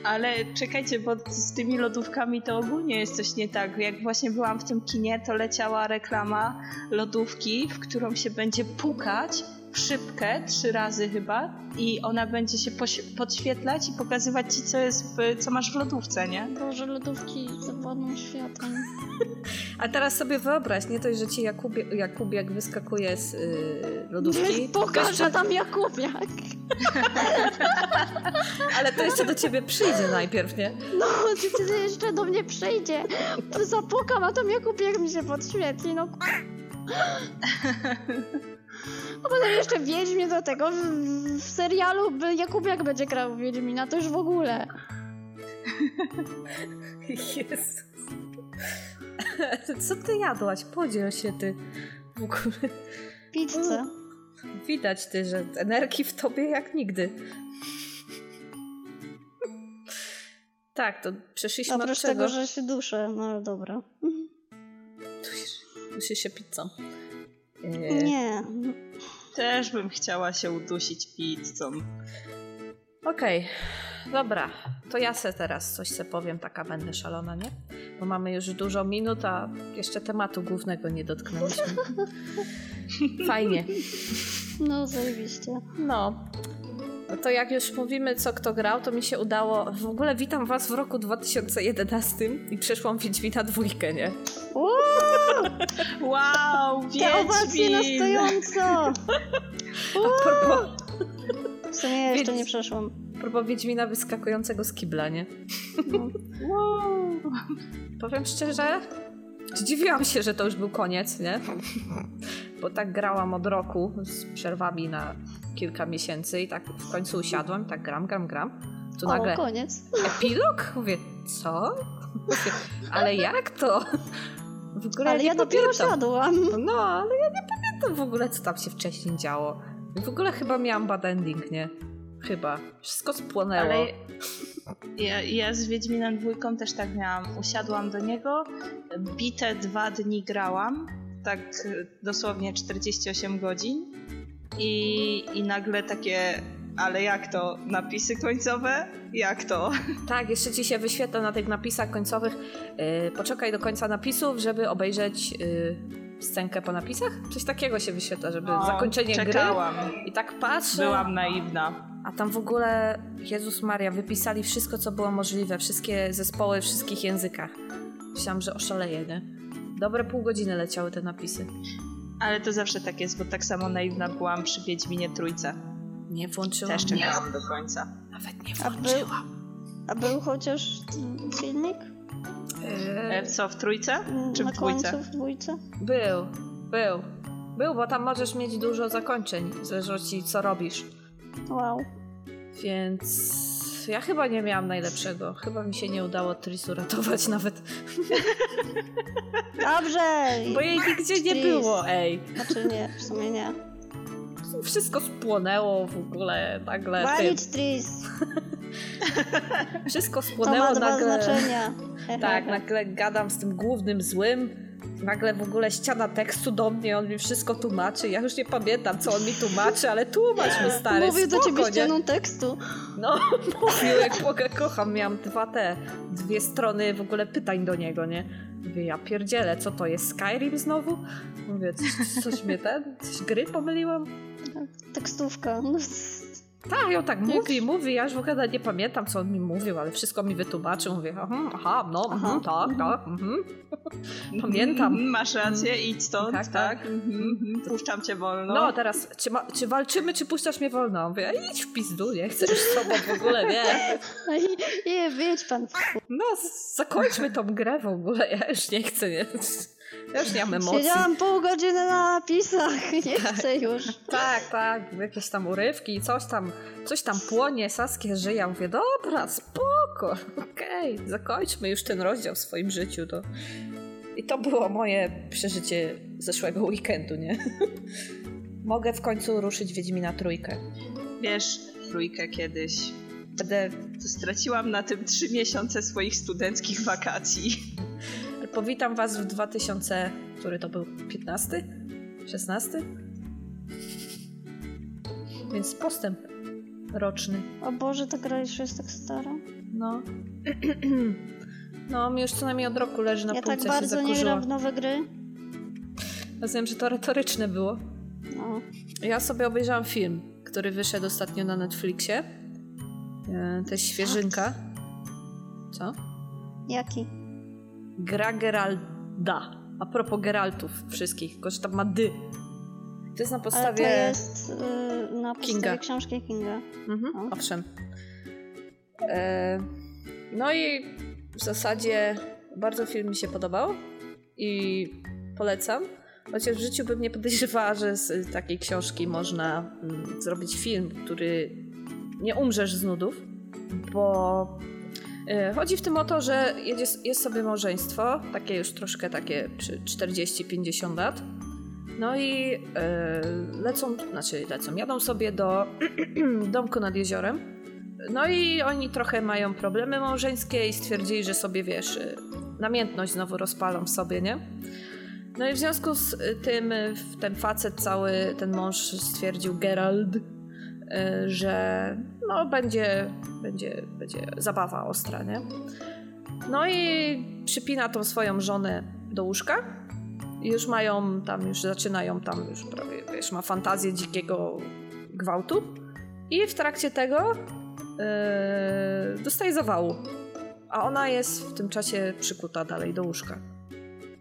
Ale czekajcie, bo z tymi lodówkami to ogólnie jest coś nie tak. Jak właśnie byłam w tym kinie, to leciała reklama lodówki, w którą się będzie pukać w szybkę trzy razy chyba i ona będzie się podświetlać i pokazywać ci, co jest w, co masz w lodówce, nie? Boże, lodówki zawodną światem. a teraz sobie wyobraź, nie dość, że ci Jakubie, Jakubiak wyskakuje z y, lodówki, Pokażę tam Jakubiak. [LAUGHS] ale to jeszcze do ciebie przyjdzie najpierw, nie? No, ty jeszcze do mnie przyjdzie? Zapukam, a tam Jakubiak mi się podświetli, no. [LAUGHS] A potem jeszcze Wiedźmie do tego. W, w serialu by- Jakubiak będzie grał Wiedźmina, to już w ogóle. Jezus. Co ty jadłaś? Podziel się ty. W ogóle Pizzę. widać ty, że energii w tobie jak nigdy. Tak, to przeszliśmy od Oprócz czego? tego, że się duszę, no ale dobra. Dusi się pizzą. E, Nie. Też bym chciała się udusić pizzą. Okej, dobra. To ja se teraz coś se powiem, taka będę szalona, nie? Bo mamy już dużo minut, a jeszcze tematu głównego nie dotknęliśmy. [LAUGHS] Fajnie. No, zajebiście. No. No to jak już mówimy, co kto grał, to mi się udało. W ogóle witam was w roku 2011 i przeszłam Wiedźmina dwójkę, nie? Uuu, Wow, te owacje na Wiedźmin! stojąco! A propos, W sumie ja jeszcze nie przeszłam. a propos Wiedźmina wyskakującego z kibla, nie? Wow. Powiem szczerze, zdziwiłam się, że to już był koniec, nie? [LAUGHS] Bo tak grałam od roku z przerwami na kilka miesięcy i tak w końcu usiadłam, tak gram, gram, gram. Tu O, nagle koniec. epilog? Mówię, co? Mówię, ale jak to? W ogóle Ale nie ja dopiero pamiętam. siadłam. No, ale ja nie pamiętam w ogóle, co tam się wcześniej działo. W ogóle chyba miałam bad ending, nie? Chyba. Wszystko spłonęło. Ale ja, ja z Wiedźminem dwójką też tak miałam. Usiadłam do niego, bite dwa dni grałam, tak dosłownie 48 godzin i, i nagle takie, ale jak to? Napisy końcowe? Jak to? Tak, jeszcze ci się wyświetla na tych napisach końcowych. Yy, poczekaj do końca napisów, żeby obejrzeć yy, scenkę po napisach. Coś takiego się wyświetla, żeby No, zakończenie czekałam. gry. I tak patrzę. Byłam naiwna. A tam w ogóle, Jezus Maria, wypisali wszystko, co było możliwe. Wszystkie zespoły w wszystkich językach. Myślałam, że oszaleję, nie? Dobre pół godziny leciały te napisy. Ale to zawsze tak jest, bo tak samo naiwna byłam przy Wiedźminie trójce. Nie włączyłam. Też czekałam do końca. Nawet nie A był- włączyłam. A był chociaż filmik? E, co, w trójce? Mm, Czy w dwójce? w dwójce? Był, był. Był, bo tam możesz mieć dużo zakończeń, w zależności co robisz. Wow. Więc ja chyba nie miałam najlepszego. Chyba mi się nie udało Tris uratować [LAUGHS] nawet. Dobrze! Bo jej nigdzie nie było, ej. Znaczy nie, w sumie nie. Wszystko spłonęło w ogóle nagle. Walić Tris! [LAUGHS] [LAUGHS] Wszystko To spłonęło ma dwa nagle. znaczenia. [LAUGHS] tak, nagle gadam z tym głównym złym, nagle w ogóle ściana tekstu do mnie, on mi wszystko tłumaczy. Ja już nie pamiętam, co on mi tłumaczy, ale tłumacz mi stary, Mówił do spoko, ciebie nie? ścianą tekstu. No, [LAUGHS] mówił, jak Boga kocham. Miałam dwa te, dwie strony w ogóle pytań do niego, nie? Mówię, ja pierdzielę, co to jest, Skyrim znowu? Mówię, coś, coś mnie ten, coś gry pomyliłam? Tekstówka. No, Tak, on tak mówi, mówi, ja już w ogóle nie pamiętam, co on mi mówił, ale wszystko mi wytłumaczył. Mówię, aha, aha no, Aha. mhm, tak, tak, mhm. Pamiętam. Mhm, Masz rację, idź stąd, Tak, tak. tak. mhm, mhm, Puszczam cię wolno. No, teraz, czy, ma, czy walczymy, czy puszczasz mnie wolno? Mówię, idź w pizdu, nie chcę już z tobą w ogóle, nie? [LAUGHS] no i wiedź pan. No, zakończmy tą grę w ogóle, ja już nie chcę, nie? Ja już nie mam emocji. Siedziałam pół godziny na napisach. [LAUGHS] Nie chcę już. Tak, tak, jakieś tam urywki, coś tam, coś tam płonie, Saskia żyje. Ja mówię, dobra, spoko, [LAUGHS] okej, zakończmy już ten rozdział w swoim życiu. To... I to było moje przeżycie zeszłego weekendu, nie? [LAUGHS] Mogę w końcu ruszyć Wiedźmina trójkę. Wiesz, trójkę kiedyś. Będę, straciłam na tym trzy miesiące swoich studenckich wakacji. Powitam was w 2000, który to był, 15? 16? Więc postęp roczny. O Boże, ta gra już jest tak stara. No. [CLEARS THROAT] No, mi już co najmniej od roku leży na ja półce tak się bardzo nie gram w nowe gry. Rozumiem, że to retoryczne było. No. Ja sobie obejrzałam film, który wyszedł ostatnio na Netflixie. E, To jest świeżynka. Co? Jaki? Gra Geralda. A propos Geraltów wszystkich, tylko że tam ma dy. To jest na Ale podstawie... to jest y, na podstawie Kinga. książki Kinga. Mhm, No. owszem. E, no i w zasadzie bardzo film mi się podobał i polecam. Chociaż w życiu bym nie podejrzewała, że z takiej książki można mm, zrobić film, który nie umrzesz z nudów, bo chodzi w tym o to, że jest, jest sobie małżeństwo, takie już troszkę takie przy 40-50 lat. No i e, lecą, znaczy lecą, jadą sobie do [CLEARS THROAT] domku nad jeziorem. No i oni trochę mają problemy małżeńskie i stwierdzili, że sobie, wiesz, y, namiętność znowu rozpalą sobie, nie? No i w związku z tym ten facet cały, ten mąż stwierdził, Gerald, że no będzie, będzie, będzie zabawa ostra, nie? No i przypina tą swoją żonę do łóżka już mają tam, już zaczynają tam już prawie, wiesz, ma fantazję dzikiego gwałtu i w trakcie tego yy, dostaje zawału, a ona jest w tym czasie przykuta dalej do łóżka.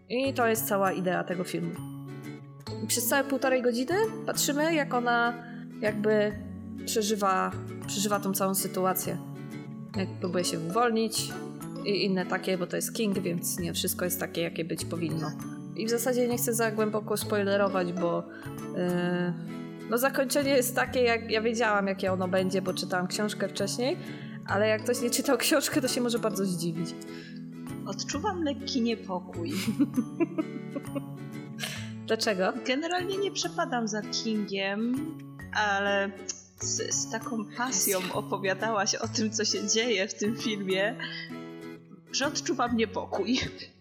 I to jest cała idea tego filmu. I przez całe półtorej godziny patrzymy, jak ona jakby przeżywa, przeżywa tą całą sytuację. Jak próbuje się uwolnić i inne takie, bo to jest King, więc nie wszystko jest takie, jakie być powinno. I w zasadzie nie chcę za głęboko spoilerować, bo yy, no zakończenie jest takie, jak ja wiedziałam, jakie ono będzie, bo czytałam książkę wcześniej, ale jak ktoś nie czytał książkę, to się może bardzo zdziwić. Odczuwam lekki niepokój. Dlaczego? Generalnie nie przepadam za Kingiem, ale z, z taką pasją opowiadałaś o tym, co się dzieje w tym filmie, że odczuwam niepokój.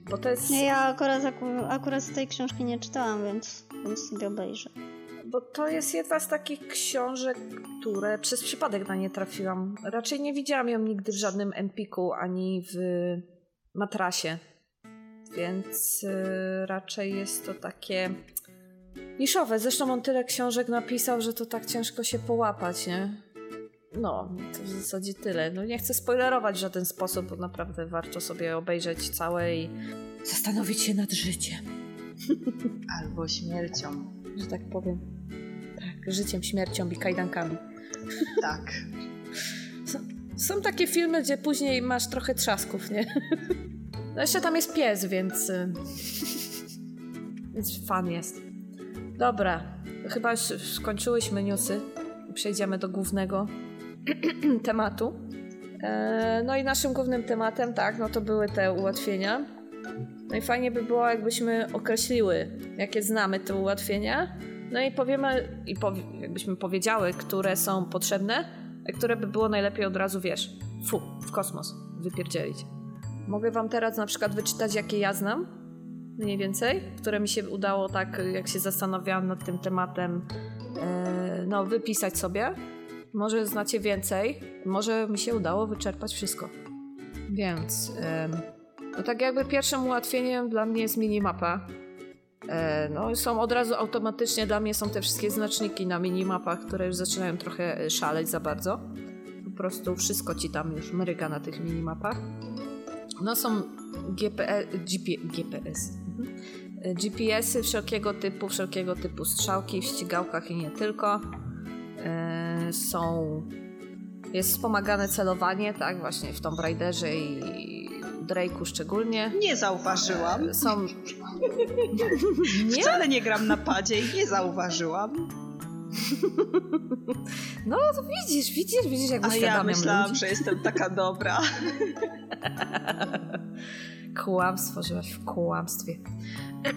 Bo to jest. Nie, ja akurat, aku- akurat z tej książki nie czytałam, więc, więc sobie obejrzę. Bo to jest jedna z takich książek, które przez przypadek na nie trafiłam. Raczej nie widziałam ją nigdy w żadnym Empiku ani w matrasie. Więc y, raczej jest to takie niszowe. Zresztą on tyle książek napisał, że to tak ciężko się połapać, nie? No, to w zasadzie tyle. No nie chcę spoilerować w żaden sposób, bo naprawdę warto sobie obejrzeć całe i zastanowić się nad życiem, [LAUGHS] Albo śmiercią. że tak powiem. Tak, życiem, śmiercią i kajdankami. [LAUGHS] Tak. Są, są takie filmy, gdzie później masz trochę trzasków, nie? [LAUGHS] No jeszcze tam jest pies, więc... y, Więc fan jest. Dobra, chyba już skończyłyśmy newsy. Przejdziemy do głównego [CLEARS THROAT] tematu. E, No i naszym głównym tematem, tak, no to były te ułatwienia. No i fajnie by było, jakbyśmy określiły, jakie znamy te ułatwienia. No i powiemy, i jakbyśmy powiedziały, które są potrzebne, a które by było najlepiej od razu, wiesz, fu, w kosmos wypierdzielić. mogę wam teraz na przykład wyczytać, jakie ja znam, mniej więcej, które mi się udało tak, jak się zastanawiałam nad tym tematem, e, no wypisać sobie. Może znacie więcej, może mi się udało wyczerpać wszystko. Więc, no tak jakby pierwszym ułatwieniem dla mnie jest minimapa. E, No, są od razu automatycznie dla mnie są te wszystkie znaczniki na minimapach, które już zaczynają trochę e, szaleć za bardzo. Po prostu wszystko ci tam już mryga na tych minimapach. No są GPE, GP, GPS. Mhm. E, GPS-y wszelkiego typu, wszelkiego typu strzałki w ścigałkach i nie tylko. E, Są jest wspomagane celowanie, tak, właśnie w Tomb Raiderze i Drake'u szczególnie. Nie zauważyłam. E, Są... [LAUGHS] Nie? Wcale nie gram na padzie i nie zauważyłam. No to widzisz, widzisz, widzisz jak A ja myślałam, ludzi. że jestem taka dobra. Kłamstwo, żyłaś w kłamstwie.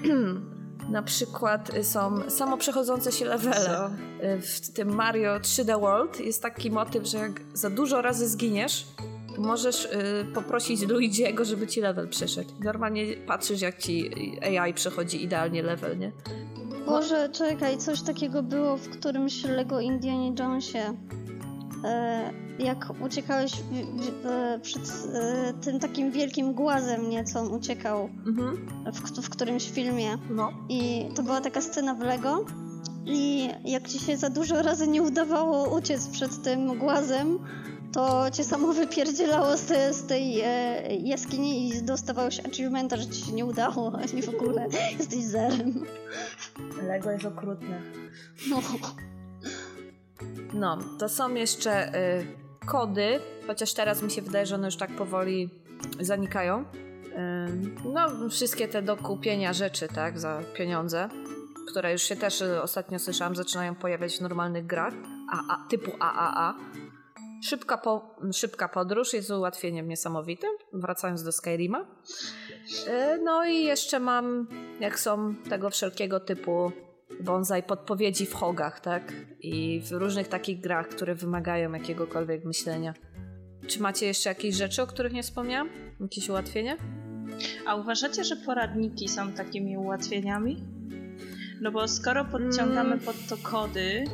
[CLEARS THROAT] Na przykład y, są samo przechodzące się levele. Y, W tym Mario 3D World jest taki motyw, że jak za dużo razy zginiesz, to możesz y, poprosić Luigi'ego, żeby ci level przeszedł. Normalnie patrzysz, jak ci AI przechodzi idealnie level, nie? Boże, czekaj, coś takiego było w którymś Lego Indianie Jonesie. E, jak uciekałeś w, w, e, przed e, tym takim wielkim głazem, nie, co on uciekał Mhm. w, w którymś filmie. No. I to była taka scena w Lego. I jak ci się za dużo razy nie udawało uciec przed tym głazem, to cię samo wypierdzielało z, te, z tej e, jaskini i dostawałeś achievementa, że ci się nie udało, [LAUGHS] a nie w ogóle jesteś zerem. Lego jest okrutne. No. No, to są jeszcze y, kody, chociaż teraz mi się wydaje, że one już tak powoli zanikają. Y, no, wszystkie te do kupienia rzeczy, tak, za pieniądze, które już się też y, ostatnio słyszałam, zaczynają pojawiać w normalnych grach, a, a, typu AAA. Szybka, po, szybka podróż jest ułatwieniem niesamowitym, wracając do Skyrima. Y, No i jeszcze mam, jak są tego wszelkiego typu bonsai podpowiedzi w hogach, tak? I w różnych takich grach, które wymagają jakiegokolwiek myślenia. Czy macie jeszcze jakieś rzeczy, o których nie wspomniałam? Jakieś ułatwienia? A uważacie, że poradniki są takimi ułatwieniami? No bo skoro podciągamy Mm. pod to kody,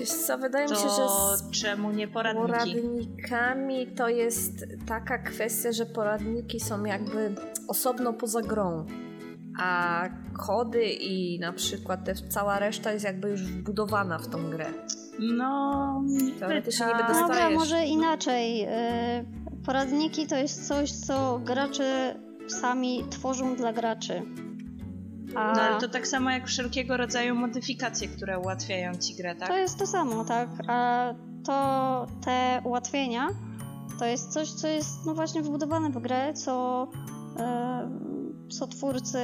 Wiesz co, wydaje mi się, to że z czemu nie poradniki? poradnikami to jest taka kwestia, że poradniki są jakby osobno poza grą. A kody i na przykład te, cała reszta jest jakby już wbudowana w tą grę. No, Teoretycznie tak. niby Dobra, dostajesz. może inaczej. E, Poradniki to jest coś, co gracze sami tworzą dla graczy. A No ale to tak samo jak wszelkiego rodzaju modyfikacje, które ułatwiają ci grę, tak? to jest to samo, tak? A to te ułatwienia to jest coś, co jest no właśnie wbudowane w grę, co, co twórcy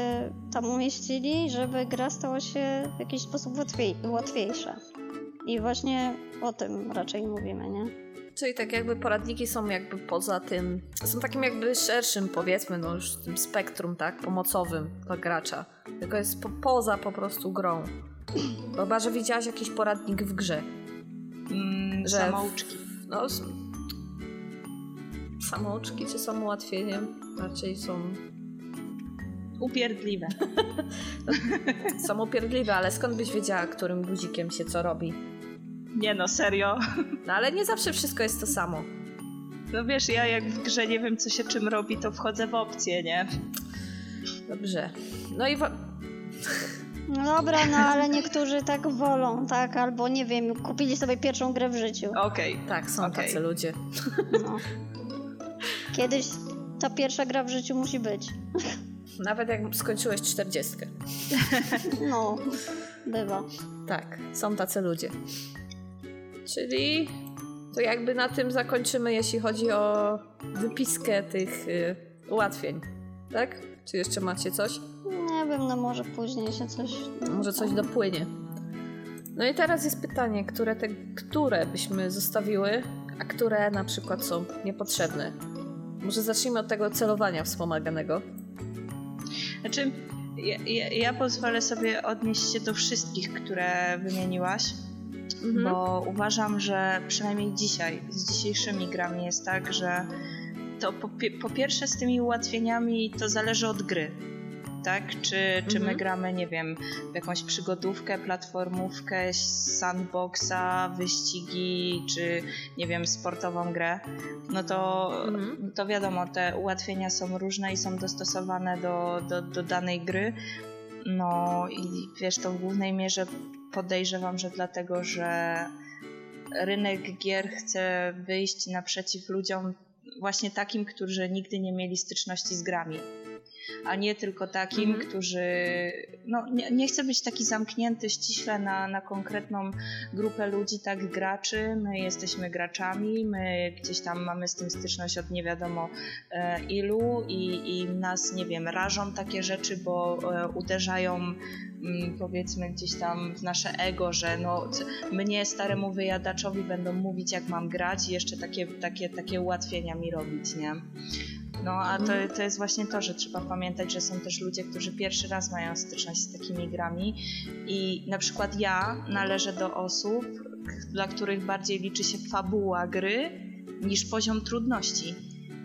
tam umieścili, żeby gra stała się w jakiś sposób łatwiej, łatwiejsza. I właśnie o tym raczej mówimy, nie? Czyli tak jakby poradniki są jakby poza tym, są takim jakby szerszym powiedzmy, no już tym spektrum, tak, pomocowym dla gracza. Tylko jest po, poza po prostu grą. Chyba, że widziałaś jakiś poradnik w grze. Mm, Że samouczki. No, s- samouczki czy są ułatwieniem? Raczej są Upierdliwe. [LAUGHS] samopierdliwe, ale skąd byś wiedziała, którym guzikiem się co robi? Nie no, serio. No ale nie zawsze wszystko jest to samo. No wiesz, ja jak w grze nie wiem, co się czym robi, to wchodzę w opcję, nie? Dobrze. No i wa- No dobra, no ale niektórzy tak wolą, tak? Albo nie wiem, kupili sobie pierwszą grę w życiu. Okej. tak, są Okej. tacy ludzie. No. Kiedyś ta pierwsza gra w życiu musi być. Nawet jak skończyłeś 40. No, bywa. Tak, są tacy ludzie. Czyli to jakby na tym zakończymy, jeśli chodzi o wypiskę tych y, ułatwień. Tak? Czy jeszcze macie coś? Nie wiem, no może później się coś... Może coś dopłynie. No i teraz jest pytanie, które te, które byśmy zostawiły, a które na przykład są niepotrzebne. Może zacznijmy od tego celowania wspomaganego. Znaczy, ja, ja, ja pozwolę sobie odnieść się do wszystkich, które wymieniłaś, Mhm. bo uważam, że przynajmniej dzisiaj, z dzisiejszymi grami jest tak, że to po, po pierwsze z tymi ułatwieniami to zależy od gry tak? Czy, czy my mhm. gramy, nie wiem, w jakąś przygodówkę, platformówkę, sandboxa, wyścigi, czy nie wiem, sportową grę, no to, mhm. to wiadomo, te ułatwienia są różne i są dostosowane do, do, do danej gry. No i wiesz, to w głównej mierze podejrzewam, że dlatego, że rynek gier chce wyjść naprzeciw ludziom właśnie takim, którzy nigdy nie mieli styczności z grami a nie tylko takim, mhm. którzy. No, nie, nie chcę być taki zamknięty ściśle na, na konkretną grupę ludzi, tak graczy. My jesteśmy graczami, my gdzieś tam mamy z tym styczność od nie wiadomo e, ilu i, i nas, nie wiem, rażą takie rzeczy, bo e, uderzają mm, powiedzmy gdzieś tam w nasze ego, że no mnie staremu wyjadaczowi będą mówić jak mam grać i jeszcze takie, takie, takie ułatwienia mi robić, nie? No a to, to jest właśnie to, że trzeba pamiętać, że są też ludzie, którzy pierwszy raz mają styczność z takimi grami i na przykład ja należę do osób, dla których bardziej liczy się fabuła gry niż poziom trudności.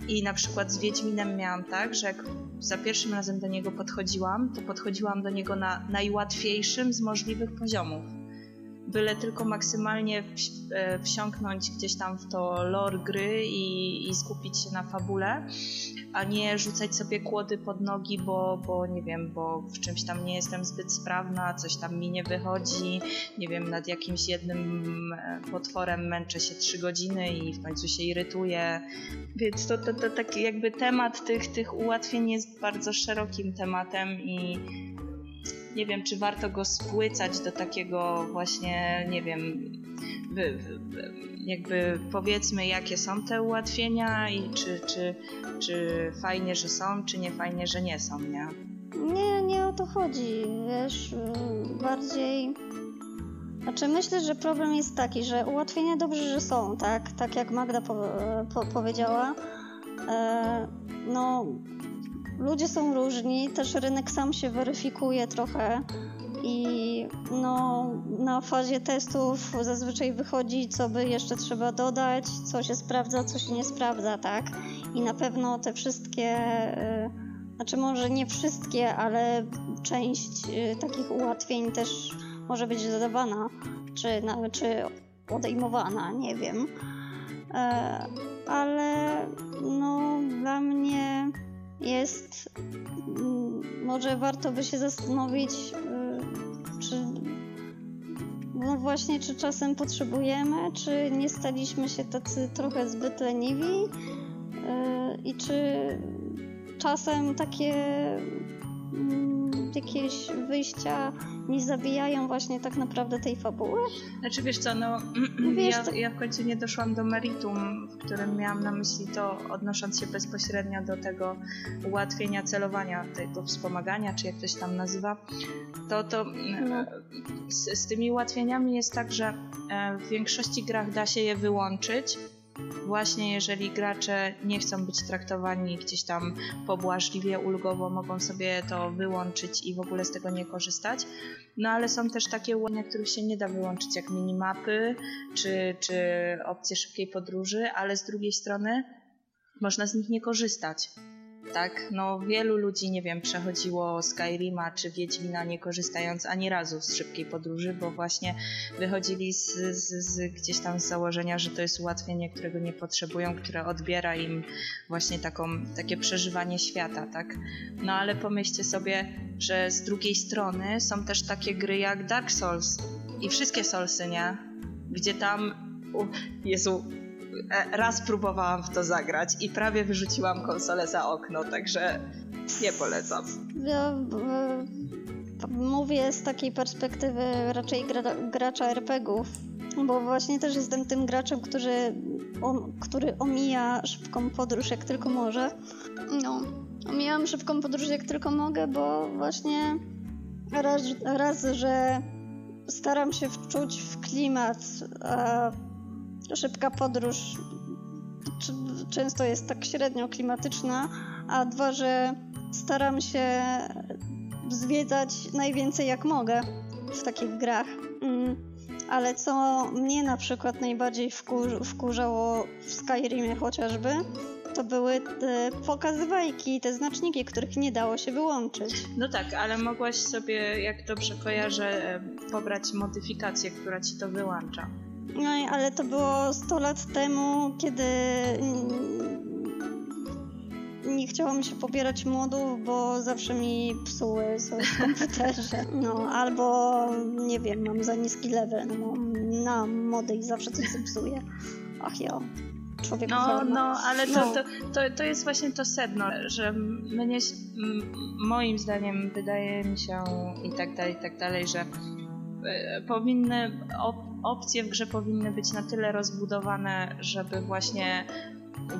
I na przykład z Wiedźminem miałam tak, że jak za pierwszym razem do niego podchodziłam, to podchodziłam do niego na najłatwiejszym z możliwych poziomów byle tylko maksymalnie e, wsiąknąć gdzieś tam w to lore gry i, i skupić się na fabule, a nie rzucać sobie kłody pod nogi, bo, bo nie wiem, bo w czymś tam nie jestem zbyt sprawna, coś tam mi nie wychodzi, nie wiem, nad jakimś jednym e, potworem męczę się trzy godziny i w końcu się irytuję. Więc to, to, to taki jakby temat tych, tych ułatwień jest bardzo szerokim tematem i nie wiem, czy warto go spłycać do takiego właśnie, nie wiem, jakby powiedzmy, jakie są te ułatwienia i czy, czy, czy fajnie, że są, czy nie fajnie, że nie są, nie? Nie, nie o to chodzi, wiesz, bardziej... Znaczy myślę, że problem jest taki, że ułatwienia dobrze, że są, tak? Tak jak Magda po, po, powiedziała. E, no, ludzie są różni, też rynek sam się weryfikuje trochę i no, na fazie testów zazwyczaj wychodzi, co by jeszcze trzeba dodać, co się sprawdza, co się nie sprawdza, tak? I na pewno te wszystkie, y, znaczy może nie wszystkie, ale część y, takich ułatwień też może być dodawana, czy, czy odejmowana, nie wiem. E, ale no, dla mnie jest. Mm, może warto by się zastanowić, y, czy. No właśnie, czy czasem potrzebujemy, czy nie staliśmy się tacy trochę zbyt leniwi y, i czy czasem takie mm, jakieś wyjścia nie zabijają właśnie tak naprawdę tej fabuły? Znaczy wiesz co, [CLEARS THROAT] no wiesz, ja, to... ja w końcu nie doszłam do meritum, w którym miałam na myśli to odnosząc się bezpośrednio do tego ułatwienia celowania, tego wspomagania, czy jak to się tam nazywa, to, to no. z, z tymi ułatwieniami jest tak, że e, w większości grach da się je wyłączyć, właśnie jeżeli gracze nie chcą być traktowani gdzieś tam pobłażliwie, ulgowo, mogą sobie to wyłączyć i w ogóle z tego nie korzystać. No ale są też takie ułatwienia, których się nie da wyłączyć, jak minimapy czy, czy opcje szybkiej podróży, ale z drugiej strony można z nich nie korzystać tak? No wielu ludzi, nie wiem, przechodziło Skyrima czy Wiedźmina nie korzystając ani razu z szybkiej podróży, bo właśnie wychodzili z, z, z, gdzieś tam z założenia, że to jest ułatwienie, którego nie potrzebują, które odbiera im właśnie taką, takie przeżywanie świata, tak? No ale pomyślcie sobie, że z drugiej strony są też takie gry jak Dark Souls i wszystkie Soulsy, nie? Gdzie tam Jezu, E, raz próbowałam w to zagrać i prawie wyrzuciłam konsolę za okno, także nie polecam. Ja e, mówię z takiej perspektywy raczej gra, gracza RPGów, bo właśnie też jestem tym graczem, który, który omija szybką podróż jak tylko może. No, omijam szybką podróż jak tylko mogę, bo właśnie raz, raz że staram się wczuć w klimat, a szybka podróż często jest tak średnio klimatyczna, a dwa, że staram się zwiedzać najwięcej jak mogę w takich grach. Mm, ale co mnie na przykład najbardziej wkur wkurzało w Skyrimie chociażby, to były te pokazywajki, te znaczniki, których nie dało się wyłączyć. No tak, ale mogłaś sobie, jak dobrze kojarzę, e, pobrać modyfikację, która ci to wyłącza. No i ale to było 100 lat temu, kiedy nie chciało mi się pobierać modów, bo zawsze mi psuły coś w komputerze. No, albo nie wiem, mam za niski level na, na mody i zawsze coś zepsuje. Ach ja. Człowiek No, no, ale to, No. to, to, to jest właśnie to sedno, że mnie, moim zdaniem wydaje mi się i tak dalej, i tak dalej, że e, powinny, opcje w grze powinny być na tyle rozbudowane, żeby właśnie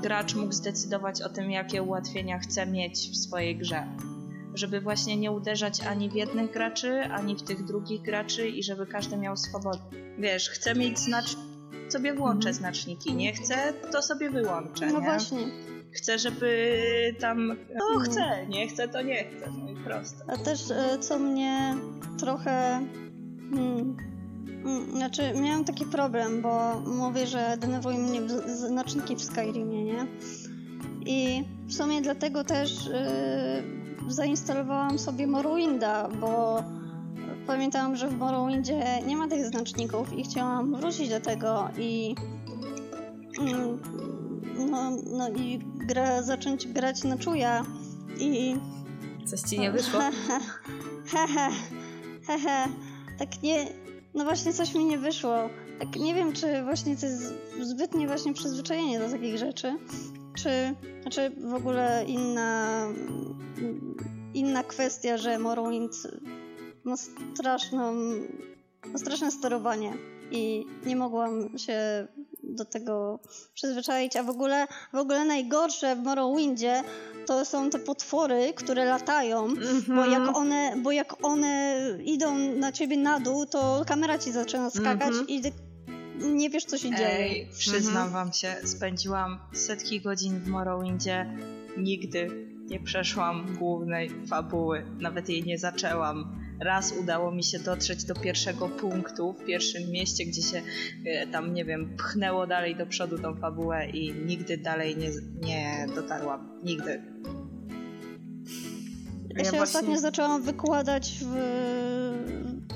gracz mógł zdecydować o tym, jakie ułatwienia chce mieć w swojej grze. Żeby właśnie nie uderzać ani w jednych graczy, ani w tych drugich graczy i żeby każdy miał swobodę. Wiesz, chcę mieć znacz... sobie włączę Mhm. znaczniki, nie chcę, to sobie wyłączę, No nie? właśnie. Chcę, żeby tam... No No. chcę, nie chcę, to nie chcę, no i proste. A też e, co mnie trochę. Hmm, mm, znaczy, miałam taki problem, bo mówię, że denerwują mnie znaczniki w Skyrimie, nie? I w sumie dlatego też e, zainstalowałam sobie Morrowinda, bo pamiętałam, że w Morrowindzie nie ma tych znaczników i chciałam wrócić do tego i. mm, No, no i gra, zacząć grać na czuja i Coś ci nie wyszło? [LAUGHS] Hehe, hehe, tak nie, no właśnie coś mi nie wyszło. Tak nie wiem, czy właśnie to jest zbytnie właśnie przyzwyczajenie do takich rzeczy, czy, znaczy w ogóle inna, inna kwestia, że Morrowind ma straszną, ma straszne sterowanie i nie mogłam się do tego przyzwyczaić, a w ogóle, w ogóle najgorsze w Morrowindzie to są te potwory, które latają, bo jak one, bo jak one idą na ciebie na dół, to kamera ci zaczyna skakać Mhm. i ty nie wiesz, co się dzieje. Ej, przyznam wam się, spędziłam setki godzin w Morrowindzie, nigdy nie przeszłam głównej fabuły, nawet jej nie zaczęłam. Raz udało mi się dotrzeć do pierwszego punktu w pierwszym mieście, gdzie się e, tam, nie wiem, pchnęło dalej do przodu tą fabułę i nigdy dalej nie, nie dotarłam. Nigdy. Ja Ja się właśnie- ostatnio zaczęłam wykładać w...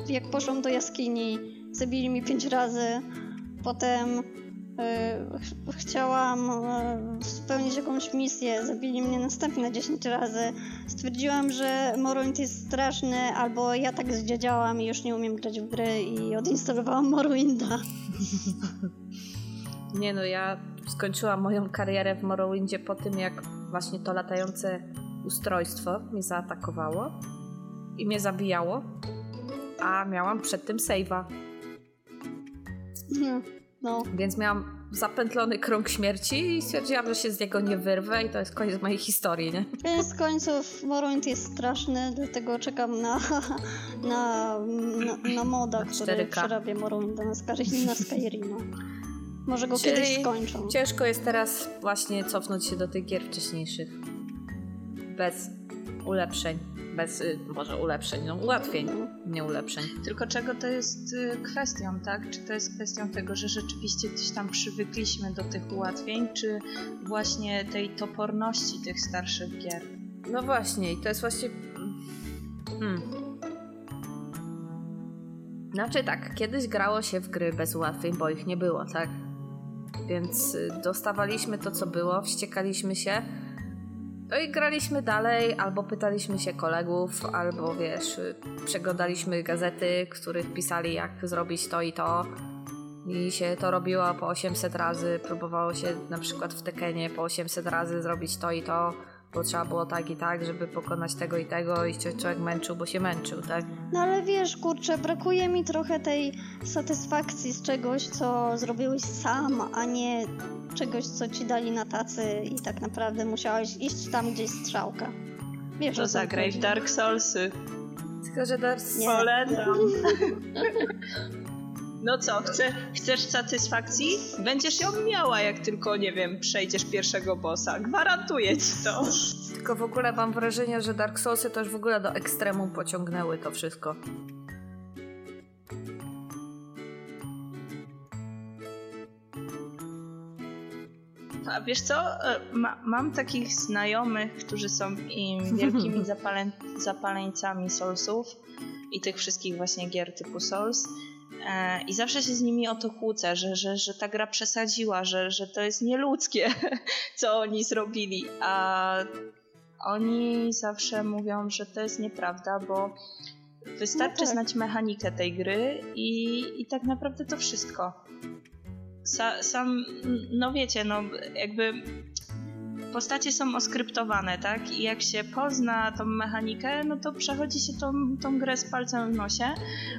jak poszłam do jaskini. Zabili mi pięć razy. Potem chciałam y, spełnić jakąś misję. Zabili mnie następne 10 razy. Stwierdziłam, że Morrowind jest straszny, albo ja tak zdziadziałam i już nie umiem grać w gry i odinstalowałam Morrowinda. [LAUGHS] Nie no, ja skończyłam moją karierę w Morrowindzie po tym, jak właśnie to latające ustrojstwo mnie zaatakowało i mnie zabijało, a miałam przed tym save'a, Hmm, No. więc miałam zapętlony krąg śmierci i stwierdziłam, że się z niego nie wyrwę i to jest koniec mojej historii, nie? Koniec końców Morrowind jest straszny, dlatego czekam na, [LAUGHS] na, na, na moda, Na który 4K. przerabia Morrowinda na, Sky- na Skyrima. Może go Czyli kiedyś skończą. Ciężko jest teraz właśnie cofnąć się do tych gier wcześniejszych. Bez ulepszeń. Bez, y, może ulepszeń, no ułatwień, nie ulepszeń. Tylko czego to jest y, kwestią, tak? Czy to jest kwestią tego, że rzeczywiście gdzieś tam przywykliśmy do tych ułatwień, czy właśnie tej toporności tych starszych gier? No właśnie, i to jest właśnie. Hmm. Znaczy tak, kiedyś grało się w gry bez ułatwień, bo ich nie było, tak? Więc y, dostawaliśmy to, co było, wściekaliśmy się. No i graliśmy dalej, albo pytaliśmy się kolegów, albo wiesz, przeglądaliśmy gazety, których pisali, jak zrobić to i to. I się to robiło po 800 razy. Próbowało się na przykład w Tekenie po 800 razy zrobić to i to bo trzeba było tak i tak, żeby pokonać tego i tego i się człowiek męczył, bo się męczył, tak? No ale wiesz, kurczę, brakuje mi trochę tej satysfakcji z czegoś, co zrobiłeś sam, a nie czegoś, co ci dali na tacy i tak naprawdę musiałeś iść tam, gdzie jest strzałka. Wiesz, To zagraj w. Dark Soulsy. Tylko, że Dark Nie. [LAUGHS] No co, chce, chcesz satysfakcji? Będziesz ją miała, jak tylko, nie wiem, przejdziesz pierwszego bossa. Gwarantuję ci to. Tylko w ogóle mam wrażenie, że Dark Soulsy już w ogóle do ekstremum pociągnęły to wszystko. a wiesz co? E, ma, mam takich znajomych, którzy są im wielkimi [LAUGHS] zapalę, zapaleńcami Soulsów i tych wszystkich właśnie gier typu Souls. E, I zawsze się z nimi o to kłócę, że, że, że ta gra przesadziła, że, że to jest nieludzkie, [LAUGHS] co oni zrobili. A oni zawsze mówią, że to jest nieprawda, bo wystarczy no tak. znać mechanikę tej gry i, i tak naprawdę to wszystko. Sa, sam, no wiecie, no jakby postacie są oskryptowane, tak? I jak się pozna tą mechanikę, no to przechodzi się tą, tą grę z palcem w nosie.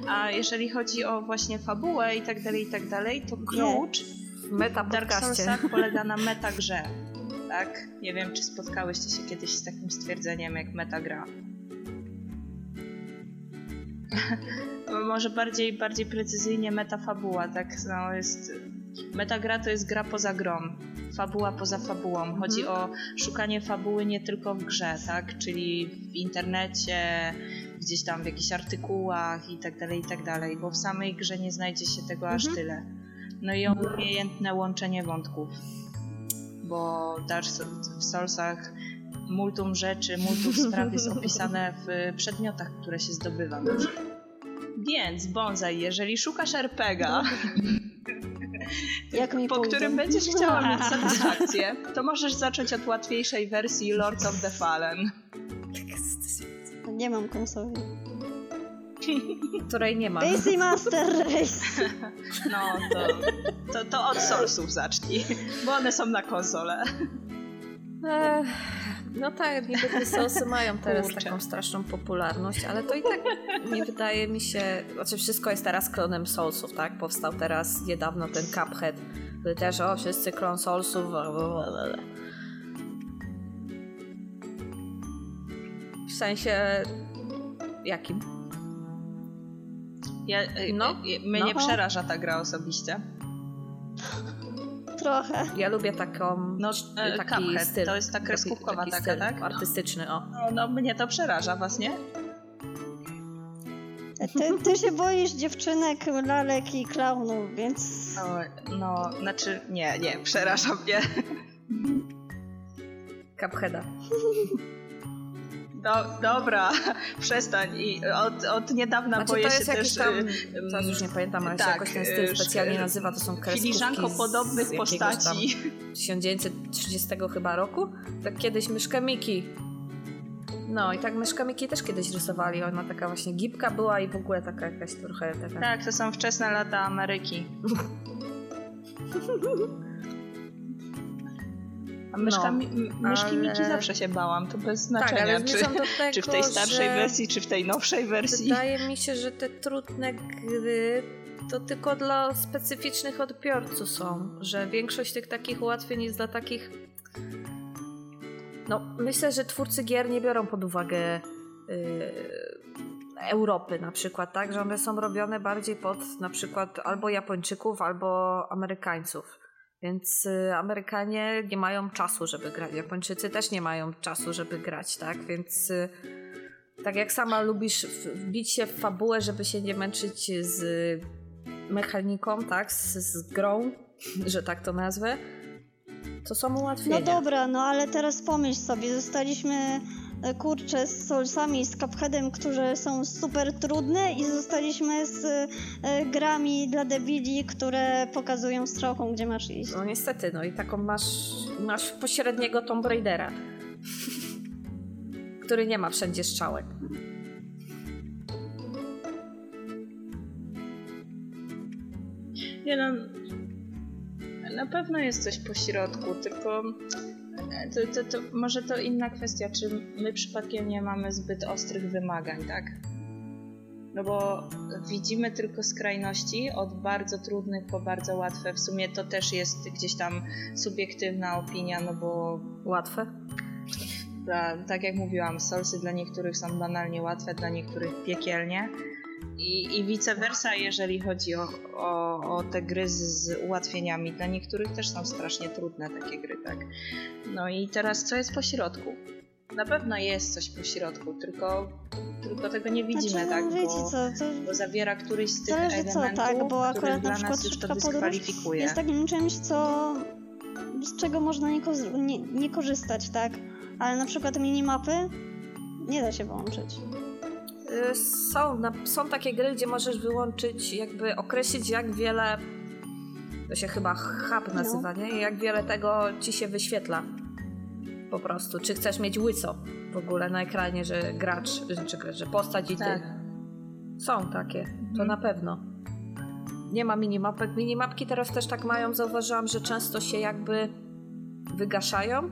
A jeżeli chodzi o właśnie fabułę i tak dalej, i tak dalej, to klucz Meta w Dark Soulsach polega na metagrze. Tak? Nie wiem, czy spotkałyście się kiedyś z takim stwierdzeniem jak metagra. [LAUGHS] Może bardziej, bardziej precyzyjnie metafabuła, tak? No, jest Metagra to jest gra poza grą, fabuła poza fabułą. Chodzi mhm. o szukanie fabuły nie tylko w grze, tak? Czyli w internecie, gdzieś tam w jakichś artykułach i tak dalej, i tak dalej, bo w samej grze nie znajdzie się tego aż mhm. tyle. No i umiejętne łączenie wątków, bo Dark w Soulsach multum rzeczy, multum [LAUGHS] spraw jest opisane w przedmiotach, które się zdobywa. Więc, Bonsai, jeżeli szukasz RPGa, mi [LAUGHS] [LAUGHS] po pójdą. którym będziesz chciała mieć [LAUGHS] satysfakcję, to możesz zacząć od łatwiejszej wersji Lords of the Fallen. Nie mam konsoli. Której nie ma. Daisy Master Race. [LAUGHS] No, to, to, to od Soulsów zacznij, bo one są na konsolę. Ech, no tak, niby te Soulsy mają teraz Kurczę. taką straszną popularność, ale to i tak nie wydaje mi się... Znaczy wszystko jest teraz klonem Soulsów, tak? Powstał teraz niedawno ten Cuphead, który też, o, wszyscy klon Soulsów... W sensie... Jakim? Ja, no, mnie no. nie przeraża ta gra osobiście. Trochę. Ja lubię taką, no, e, taki Cuphead. styl. To jest ta kreskówkowa taki, taki taka, tak? Artystyczny, o. No, no, mnie to przeraża was, nie? Ty, ty się boisz dziewczynek, lalek i klaunów, więc... No, no, znaczy nie, nie, przeraża mnie. Cupheada. Do, dobra, [LAUGHS] przestań. I od, od niedawna znaczy, boję się też... Tam, teraz już nie pamiętam, ale tak, się jakoś ten styl y, specjalnie nazywa, to są kreskówki podobnych postaci. [LAUGHS] 1930 chyba roku. Tak kiedyś myszka Miki. No i tak myszka Miki też kiedyś rysowali. Ona taka właśnie gipka była i w ogóle taka jakaś trochę... Taka... Tak, to są wczesne lata Ameryki. [LAUGHS] A myszkami, no, myszki ale... Miki zawsze się bałam, to bez tak, znaczenia, tak, czy, tego, czy w tej starszej wersji, czy w tej nowszej wersji. Wydaje mi się, że te trudne gry to tylko dla specyficznych odbiorców są, że większość tych takich ułatwień jest dla takich... No, myślę, że twórcy gier nie biorą pod uwagę yy, Europy na przykład, tak? Że one są robione bardziej pod na przykład albo Japończyków, albo Amerykańców. Więc y, Amerykanie nie mają czasu, żeby grać. Japończycy też nie mają czasu, żeby grać, tak? Więc y, tak jak sama lubisz wbić się w fabułę, żeby się nie męczyć z mechaniką, tak? Z, z grą, [LAUGHS] że tak to nazwę, to są ułatwienia. No dobra, no ale teraz pomyśl sobie, zostaliśmy E, kurczę z Soulsami, z Cupheadem, które są super trudne i zostaliśmy z e, grami dla debili, które pokazują strzałką, gdzie masz iść. No niestety, no i taką masz, masz pośredniego Tomb Raidera, który nie ma wszędzie strzałek. Nie no, na pewno jest coś po środku, tylko to, to, to, może to inna kwestia, czy my przypadkiem nie mamy zbyt ostrych wymagań, tak? No bo widzimy tylko skrajności od bardzo trudnych po bardzo łatwe. W sumie to też jest gdzieś tam subiektywna opinia, no bo. Łatwe? Dla, tak jak mówiłam, solsy dla niektórych są banalnie łatwe, dla niektórych piekielnie. I, i vice versa, jeżeli chodzi o, o, o te gry z, z, ułatwieniami. Dla niektórych też są strasznie trudne takie gry, tak? No i teraz co jest po środku? Na pewno jest coś po środku, tylko, tylko tego nie widzimy, znaczy, tak? Wiecie bo, co, to bo zawiera któryś z tych elementów, co, tak, bo akurat dla nas już to dyskwalifikuje. Jest takim czymś, co z czego można nie, nie, nie korzystać, tak? Ale na przykład minimapy nie da się włączyć. Y, Są, są takie gry, gdzie możesz wyłączyć, jakby określić, jak wiele. To się chyba hub nazywa, nie? I Jak wiele tego ci się wyświetla. Po prostu. Czy chcesz mieć łyso w ogóle na ekranie, że gracz, czy gracz, że postać i ty. Tak. Są takie, to Mhm. na pewno. Nie ma minimapek. Minimapki teraz też tak mają. Zauważyłam, że często się jakby wygaszają,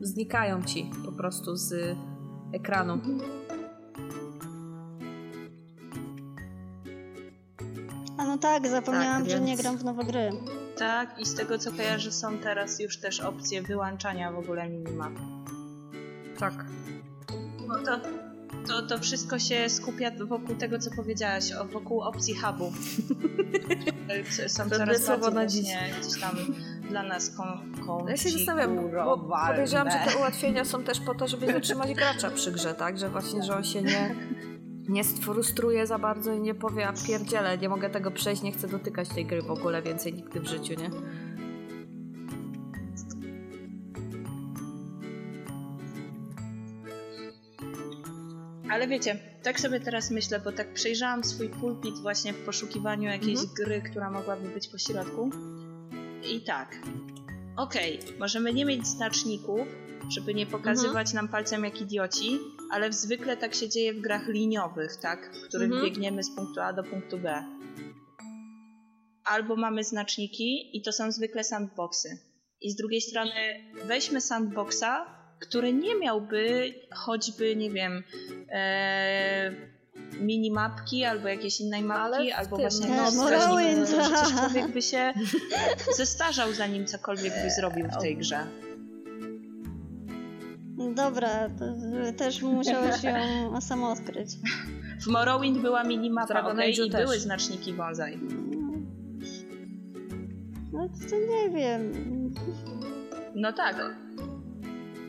znikają ci po prostu z ekranu. A tak, zapomniałam, Tak, że nie gram w nowe gry. Tak, i z tego co kojarzę, są teraz już też opcje wyłączania w ogóle minimap. Tak. No to, to, to wszystko się skupia wokół tego, co powiedziałaś, o, wokół opcji hubu. [LAUGHS] Są Dobre coraz bardziej na właśnie gdzieś tam dla nas kon, Ja się zastanawiam, bo podejrzewam, że te ułatwienia są też po to, żeby zatrzymać gracza przy grze, tak? Że właśnie, że on się nie, [LAUGHS] nie sfrustruje za bardzo i nie powie, a pierdziele, nie mogę tego przejść, nie chcę dotykać tej gry w ogóle więcej nigdy w życiu, nie? Ale wiecie, tak sobie teraz myślę, bo tak przejrzałam swój pulpit właśnie w poszukiwaniu jakiejś Mhm. gry, która mogłaby być po środku. I tak. Okej, możemy nie mieć znaczników, żeby nie pokazywać nam palcem jak idioci, ale zwykle tak się dzieje w grach liniowych, tak? W których Mhm. biegniemy z punktu A do punktu B. Albo mamy znaczniki i to są zwykle sandboxy. I z drugiej strony weźmy sandboxa, który nie miałby choćby, nie wiem, e, minimapki albo jakiejś innej mapki, Ale albo właśnie no, Morrowind. Przecież człowiek by się zestarzał zanim cokolwiek by zrobił w tej grze. Dobra, to, też musiałeś ją samo odkryć. W Morrowind była minimapa, Dragon Age'u i też. były znaczniki bonsai. No to nie wiem. No tak.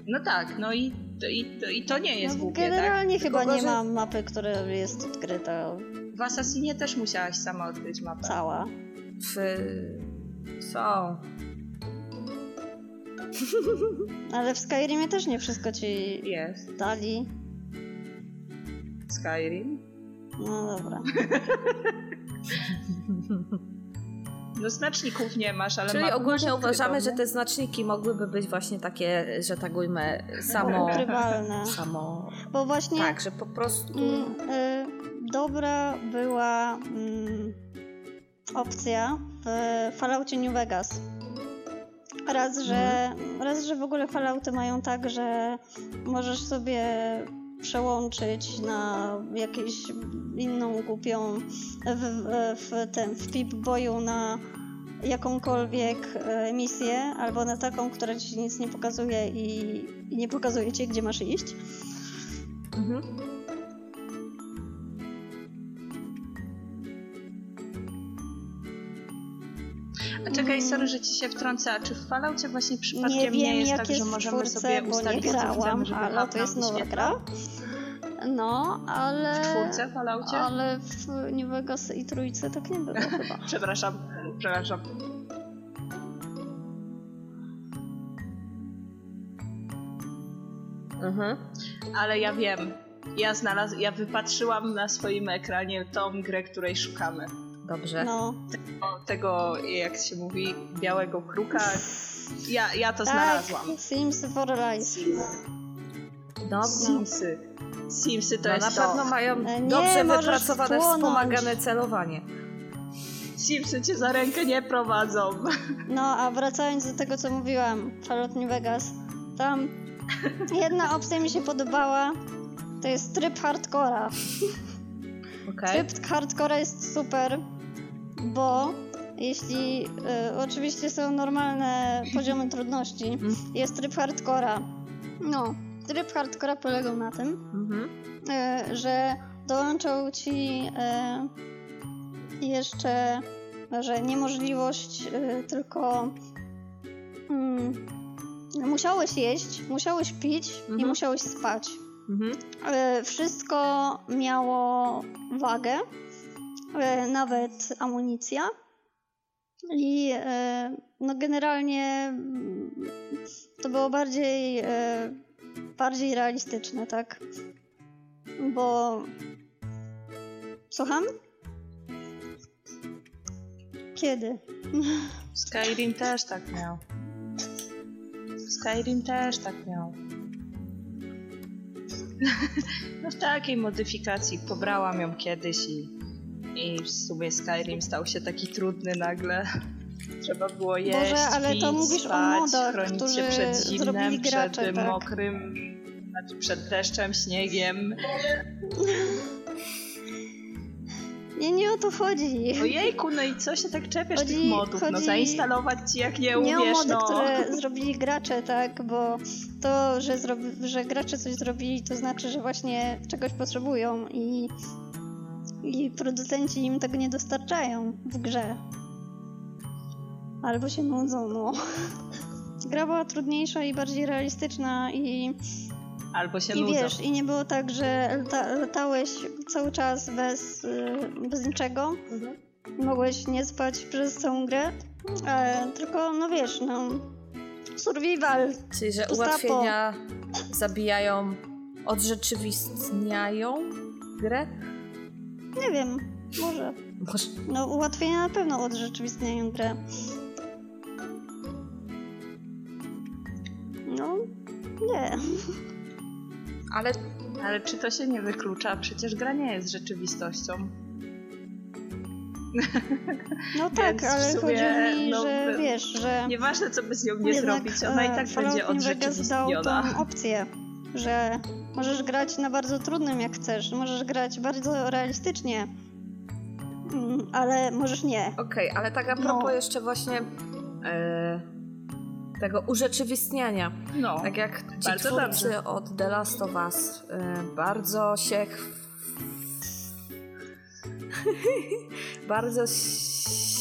No tak, no i to, i to, i to nie jest No, głupie, tak? generalnie chyba Tylko nie gorzej- ma mapy, która jest odkryta W Assassinie też musiałaś sama odkryć mapę. cała. W... Są. Ale w Skyrimie też nie wszystko ci Jest. dali. Skyrim. No dobra. [LAUGHS] No znaczników nie masz, ale Czyli masz ogólnie uważamy, że te znaczniki mogłyby być właśnie takie, że tak ujmę, samo... Ukrywalne. samo... Bo właśnie Tak, że po prostu... mm, y, dobra była mm, opcja w Falloutie New Vegas. Raz, że, raz, że w ogóle Fallouty mają tak, że możesz sobie przełączyć na jakąś inną głupią w, w, w w Pip-Boyu na jakąkolwiek e, misję, albo na taką, która ci nic nie pokazuje i, i nie pokazuje ci, gdzie masz iść. Mhm. A czekaj, sorry, że ci się wtrącę, a czy w Falloutie właśnie przypadkiem Nie wiem, jest jak tak, jest że możemy czwórce, sobie bo nie ustalić, co grałam, żeby ale to jest nowa gra. No, ale... W czwórce Falloutie? Ale w New Vegas i trójce tak nie było chyba. [LAUGHS] Przepraszam, przepraszam. Mhm. Ale ja wiem. Ja znalazł, ja wypatrzyłam na swoim ekranie tą grę, której szukamy. Dobrze. No, O, tego, jak się mówi, białego kruka. Ja, ja to tak, znalazłam. Sims for Life. No, Simsy. Simsy to no jest na to. pewno mają E, nie, dobrze możesz wypracowane, wspomagane celowanie. Simsy cię za rękę nie prowadzą. No, a wracając do tego, co mówiłam, Fallout New Vegas, tam jedna opcja mi się podobała, to jest tryb hardcora. Okej. Tryb hardcora jest super, bo jeśli y, oczywiście są normalne poziomy trudności, Mhm. jest tryb hardcora. No, tryb hardcora polegał na tym, y, że dołączą ci y, jeszcze, że niemożliwość tylko mm, musiałeś jeść, musiałeś pić i Mhm. musiałeś spać. Wszystko miało wagę, nawet amunicja. I e, no generalnie mm, to było bardziej, e, bardziej realistyczne, tak? Bo. Słucham? Kiedy? Skyrim też tak miał. Skyrim też tak miał. [LAUGHS] No w takiej modyfikacji pobrałam ją kiedyś i, i w sumie Skyrim stał się taki trudny nagle. [LAUGHS] Trzeba było jeść, Boże, ale pić, to mówisz o spać, modach, chronić się przed zimnem, gracze, przed tak. mokrym, znaczy przed deszczem, śniegiem. [LAUGHS] Nie, nie o to chodzi. Ojejku, no i co się tak czepiasz Chodzi- tych modów? No chodzi- zainstalować ci jak nie Nie umiesz, o mody, no. które [LAUGHS] zrobili gracze, tak? Bo to, że, że gracze coś zrobili, to znaczy, że właśnie czegoś potrzebują i, i producenci im tego nie dostarczają w grze. Albo się nudzą, no. [LAUGHS] Gra była trudniejsza i bardziej realistyczna i, Albo się i nudzą. wiesz, i nie było tak, że lata, latałeś cały czas bez, y, bez niczego. Mogłeś nie spać przez całą grę, e, tylko no wiesz, no survival. Czyli, że ułatwienia zabijają, odrzeczywistniają grę? Nie wiem, może. Może... No ułatwienia na pewno odrzeczywistniają grę. No, nie. Ale Ale czy to się nie wyklucza? Przecież gra nie jest rzeczywistością. [LAUGHS] No tak, ale sumie, chodzi mi, no, że wiesz, że Nieważne, co by z nią nie jednak zrobić, ona i e, tak Fallout będzie Vegas dał odrzeczywistniona. tą opcję, że możesz grać na bardzo trudnym jak chcesz, możesz grać bardzo realistycznie, Mm, ale możesz nie. Okej, ale tak a propos No. jeszcze właśnie e, tego urzeczywistniania. No, Tak jak ci Bardzo twórcy dobrze. od The Last of Us e, bardzo się [LAUGHS] bardzo ś-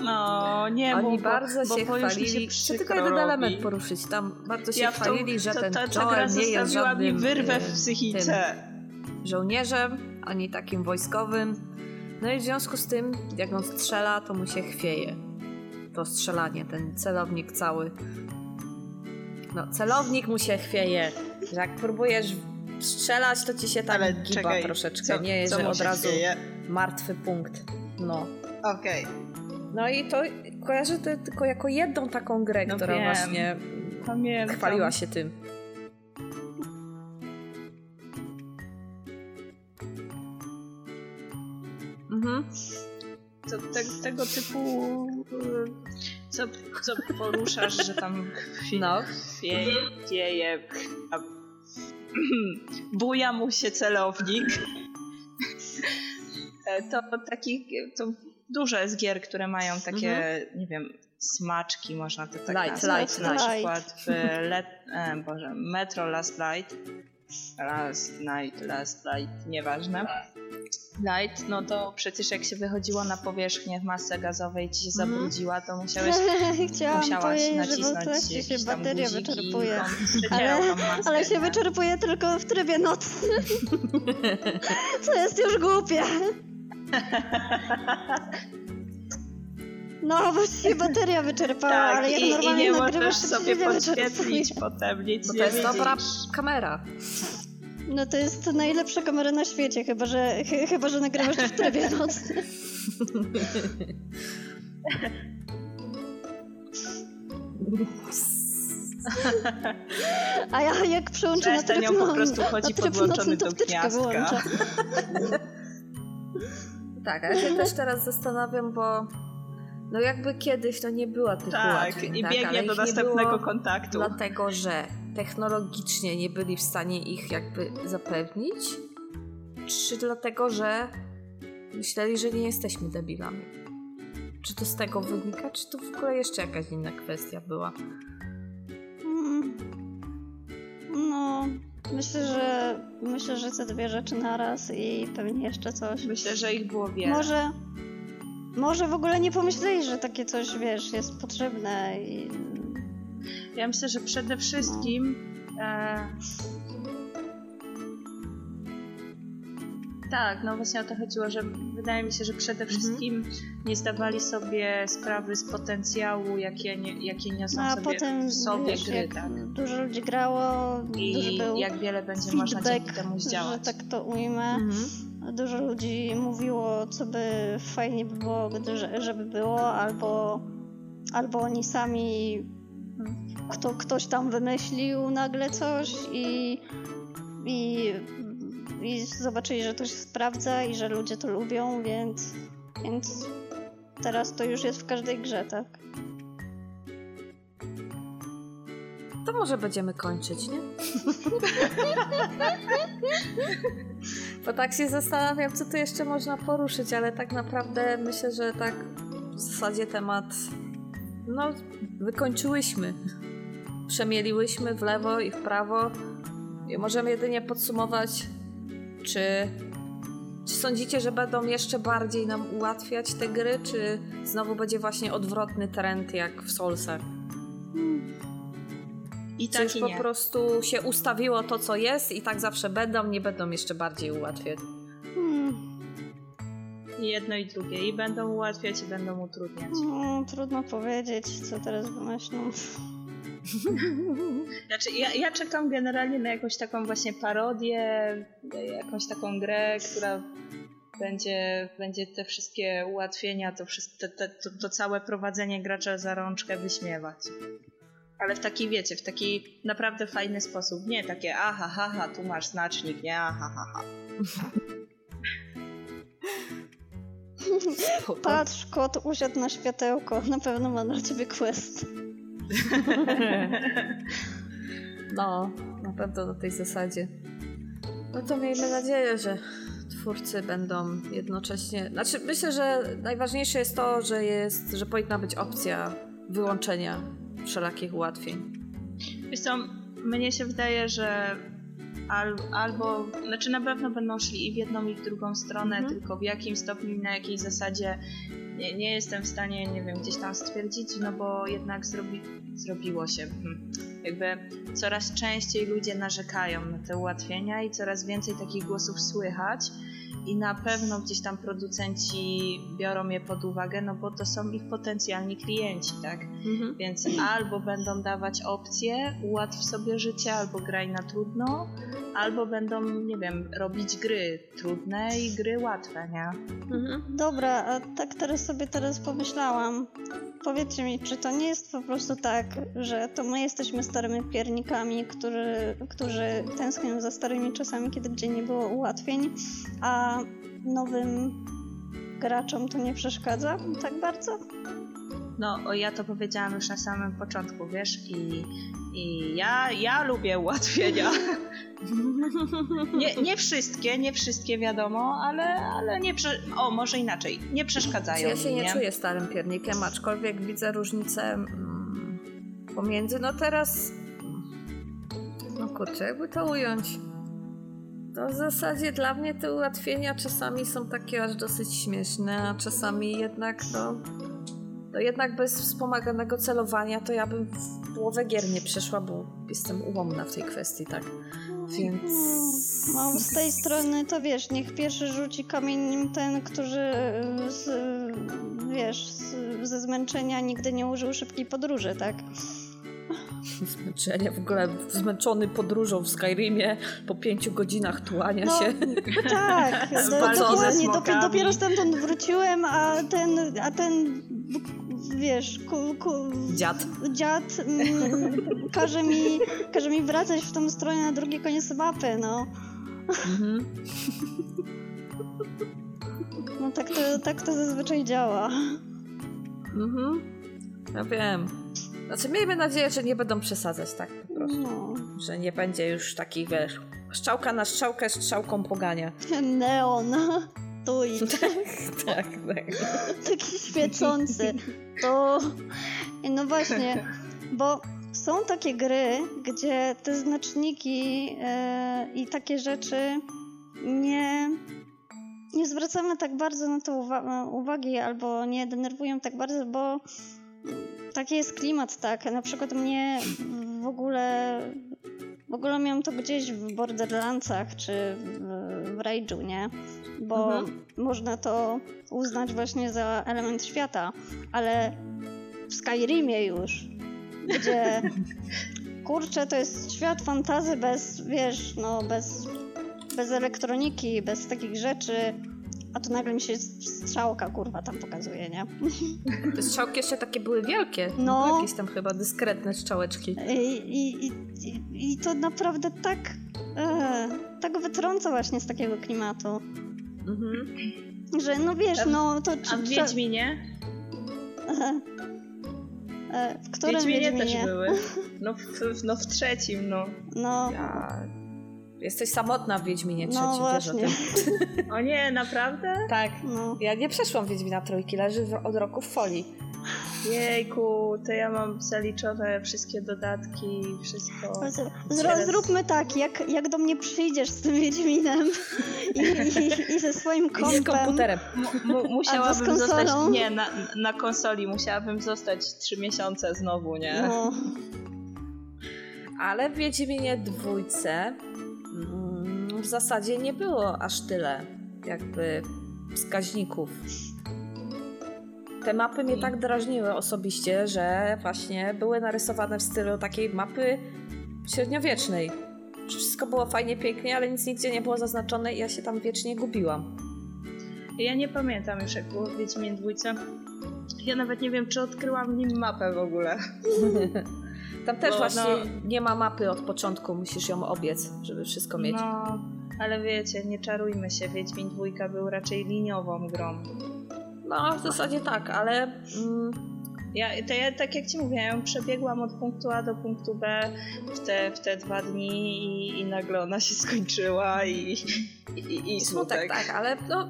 no nie Oni mów, bo, bardzo bo, się bo chwalili. Chcę tylko jeden robi. element poruszyć. Tam bardzo się Ja w tą- chwalili, że to, ten ta, ta Joel nie jest zostawiła mi żadnym wyrwę e, w psychice. żołnierzem, ani takim wojskowym. No i w związku z tym, jak on strzela, to mu się chwieje. To strzelanie, ten celownik cały. No, celownik mu się chwieje. Że Jak próbujesz strzelać, to ci się tam Ale giba czekaj, troszeczkę. co, nie, co że od razu chwieje? martwy punkt. No. Okej, No i to kojarzę to tylko jako jedną taką grę, No która wiem. właśnie pamiętam. chwaliła się tym. Mhm. Co, te, tego typu... Co, co poruszasz, że tam chwieje, No. chwieje, a, buja mu się celownik. E, To takich, to dużo jest gier, które mają takie, nie wiem, smaczki, można to tak Light, nazwać. light, Na light. przykład w Let, e, Boże, Metro Last Light, Last Night, Last Light, nieważne. Light, no to przecież jak się wychodziło na powierzchnię w masce gazowej i ci się Mhm. zabrudziła, to musiałeś, [LAUGHS] Chciałam musiałaś powiedzieć, że nacisnąć trakcie się bateria wyczerpuje. Ale, ale się wyczerpuje tylko w trybie nocnym. Co [LAUGHS] jest już głupie. No, bo się bateria wyczerpała, Tak, ale jak i, i normalnie nie nagrywasz, możesz to sobie podświetlić potem, nic Bo nie to jest widzisz. dobra kamera. No to jest najlepsza kamera na świecie, chyba że, ch- chyba, że nagrywasz w trybie [LAUGHS] nocnym. A ja jak przełączę na tryb, on po no- prostu na chodzi tryb podłączony nocny, to do wtyczkę gniazdka. [LAUGHS] Tak, ale się też teraz zastanawiam, bo no jakby kiedyś to nie była tych Tak, ułatwień, i tak? biegnie ale do następnego kontaktu. Dlatego, że technologicznie nie byli w stanie ich jakby zapewnić, czy dlatego, że myśleli, że nie jesteśmy debilami? Czy to z tego wynika, czy to w ogóle jeszcze jakaś inna kwestia była? Mm. No, myślę, że myślę, że te dwie rzeczy naraz i pewnie jeszcze coś. Myślę, że ich było wiele. Może, może w ogóle nie pomyśleli, że takie coś, wiesz, jest potrzebne i... Ja myślę, że przede wszystkim e, Tak, no właśnie o to chodziło, że wydaje mi się, że przede Mhm. wszystkim nie zdawali sobie sprawy z potencjału, jakie, nie, jakie niosą A sobie, potem w sobie wiesz, gry, tak. dużo ludzi grało, I był jak wiele będzie można dzięki feedback, temu zdziałać. tak to ujmę. Mhm. Dużo ludzi mówiło, co by fajnie by było, żeby było, albo, albo oni sami, kto, ktoś tam wymyślił nagle coś i, i, i zobaczyli, że to się sprawdza i że ludzie to lubią, więc, więc teraz to już jest w każdej grze, tak? To może będziemy kończyć, nie? [LAUGHS] Bo tak się zastanawiam, co tu jeszcze można poruszyć, ale tak naprawdę myślę, że tak w zasadzie temat no wykończyłyśmy. Przemieliłyśmy w lewo i w prawo i możemy jedynie podsumować, czy, czy sądzicie, że będą jeszcze bardziej nam ułatwiać te gry, czy znowu będzie właśnie odwrotny trend jak w Soulsach? I Czy tak już i po nie. prostu się ustawiło to, co jest i tak zawsze będą, nie będą jeszcze bardziej ułatwiać. Hmm, I jedno i drugie. I będą ułatwiać, i będą utrudniać. no, trudno powiedzieć, co teraz wymyślą. Znaczy, ja, ja czekam generalnie na jakąś taką właśnie parodię, jakąś taką grę, która będzie, będzie te wszystkie ułatwienia, to, wszystko, te, to, to całe prowadzenie gracza za rączkę wyśmiewać. Ale w taki, wiecie, w taki naprawdę fajny sposób. Nie takie aha, ha, ha, tu masz znacznik, nie aha, ha, ha. Patrz, kot usiadł na światełko. Na pewno ma dla ciebie quest. No, na pewno na tej zasadzie. No to miejmy nadzieję, że twórcy będą jednocześnie. Znaczy, myślę, że najważniejsze jest to, że jest, że powinna być opcja wyłączenia wszelakich ułatwień. Wiesz co, mnie się wydaje, że al, albo, znaczy na pewno będą szli i w jedną i w drugą stronę, Mhm. tylko w jakim stopniu i na jakiej zasadzie nie, nie jestem w stanie, nie wiem, gdzieś tam stwierdzić, no bo jednak zrobi, zrobiło się. Hmm. Jakby coraz częściej ludzie narzekają na te ułatwienia i coraz więcej takich głosów słychać. I na pewno gdzieś tam producenci biorą je pod uwagę, no bo to są ich potencjalni klienci, tak? Mhm. Więc albo będą dawać opcje, ułatw sobie życie, albo graj na trudno, albo będą, nie wiem, robić gry trudne i gry łatwe, nie? Mhm. Dobra, a tak teraz sobie teraz pomyślałam. Powiedzcie mi, czy to nie jest po prostu tak, że to my jesteśmy starymi piernikami, którzy, którzy tęsknią za starymi czasami, kiedy gdzie nie było ułatwień, a nowym graczom to nie przeszkadza tak bardzo? No, o, ja to powiedziałam już na samym początku, wiesz, i, i ja, ja lubię ułatwienia. Nie, nie wszystkie, nie wszystkie wiadomo, ale, ale nie prze... O, może inaczej, nie przeszkadzają Ja się mi, nie czuję starym piernikiem, aczkolwiek widzę różnicę mm, pomiędzy, no teraz, no kurczę, jakby to ująć. To w zasadzie dla mnie te ułatwienia czasami są takie aż dosyć śmieszne, a czasami jednak, no, to jednak bez wspomaganego celowania to ja bym w połowę gier nie przeszła, bo jestem ułomna w tej kwestii, tak? Więc... No, z tej strony to wiesz, niech pierwszy rzuci kamieniem ten, który y, z, wiesz, z, ze zmęczenia nigdy nie użył szybkiej podróży, tak? Zmęczenie, w ogóle zmęczony podróżą w Skyrimie po pięciu godzinach tułania No, się. Tak, [LAUGHS] Spalony dokładnie. Dopiero, dopiero stamtąd wróciłem, a ten, a ten wiesz, ku, ku, Dziad. dziad mm, każe, mi, każe mi wracać w tą stronę na drugi koniec mapy, no. Mhm. No tak to, tak to zazwyczaj działa. Mhm. Ja wiem. Znaczy, miejmy nadzieję, że nie będą przesadzać tak po prostu. No. Że nie będzie już takich, wiesz, strzałka na strzałkę strzałką pogania. [LAUGHS] Neon. [LAUGHS] Tuj. [LAUGHS] tak, tak. Taki świecący. To... No właśnie, bo są takie gry, gdzie te znaczniki e, i takie rzeczy nie, nie zwracamy tak bardzo na to uwa- uwagi albo nie denerwują tak bardzo, bo taki jest klimat, tak. Na przykład mnie w ogóle w ogóle miałam to gdzieś w Borderlandsach, czy w, w Rage'u, nie? Bo Mhm. można to uznać właśnie za element świata, ale w Skyrimie już, gdzie [LAUGHS] kurczę, to jest świat fantazy bez, wiesz, no bez, bez elektroniki, bez takich rzeczy, a tu nagle mi się strzałka kurwa tam pokazuje, nie? [LAUGHS] Te strzałki jeszcze takie były wielkie. No. Były jakieś tam chyba dyskretne strzałeczki. I, i, i, i- to naprawdę tak, e, tak wytrąca właśnie z takiego klimatu, Mhm. że no wiesz, no to... A w Wiedźminie? E, [LAUGHS] e, w którym Wiedźminie Wiedźminie? też były. [LAUGHS] No w, w, no w trzecim, no. No, Ja... Jesteś samotna w Wiedźminie no trzecim, wiesz o właśnie. tym. [LAUGHS] O nie, naprawdę? Tak. No. Ja nie przeszłam Wiedźmina trójki, leży od roku w folii. Jejku, to ja mam zaliczone wszystkie dodatki, wszystko. Zro, zróbmy tak, jak, jak do mnie przyjdziesz z tym Wiedźminem i, i, i ze swoim I z kompem. komputerem. Mu, musiałabym zostać. Nie, na, na konsoli musiałabym zostać trzy miesiące znowu, nie? No, Ale w Wiedźminie dwójce w zasadzie nie było aż tyle jakby wskaźników. Te mapy mnie tak drażniły osobiście, że właśnie były narysowane w stylu takiej mapy średniowiecznej. Wszystko było fajnie, pięknie, ale nic nigdzie nie było zaznaczone i ja się tam wiecznie gubiłam. Ja nie pamiętam już, jak było w Wiedźminie dwójce. Ja nawet nie wiem, czy odkryłam w nim mapę w ogóle. [LAUGHS] Tam też Bo, właśnie no- nie ma mapy od początku, musisz ją obiec, żeby wszystko mieć. No, ale wiecie, nie czarujmy się, Wiedźmin dwójka był raczej liniową grą. No, w zasadzie tak, ale mm, Ja, to ja, tak jak ci ją przebiegłam od punktu A do punktu B w te, w te dwa dni i, i nagle ona się skończyła i, i, i, i smutek, smutek. tak, ale no,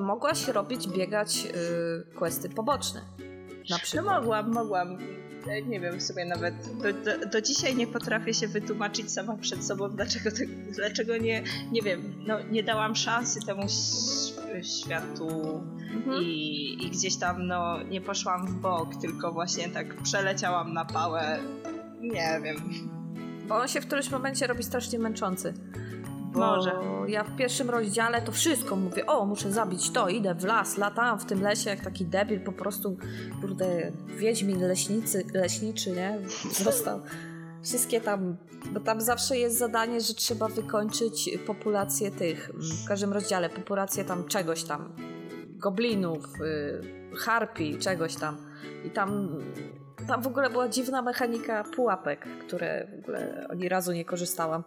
mogłaś robić, biegać y, questy poboczne. Na No przykład. mogłam, mogłam. Nie wiem, w sumie nawet do, do, do dzisiaj nie potrafię się wytłumaczyć sama przed sobą, dlaczego, te, dlaczego nie, nie wiem, no nie dałam szansy temu światu Mhm. i, i gdzieś tam no nie poszłam w bok, tylko właśnie tak przeleciałam na pałę. Nie wiem. Bo on się w którymś momencie robi strasznie męczący. Bo Może. ja w pierwszym rozdziale to wszystko mówię, o muszę zabić to, idę w las, latam w tym lesie jak taki debil, po prostu kurde, wiedźmin leśnicy, leśniczy, nie? Został. Wszystkie tam, bo tam zawsze jest zadanie, że trzeba wykończyć populację tych, w każdym rozdziale, populację tam czegoś tam, goblinów, y, harpi, czegoś tam. I tam, tam w ogóle była dziwna mechanika pułapek, które w ogóle ani razu nie korzystałam.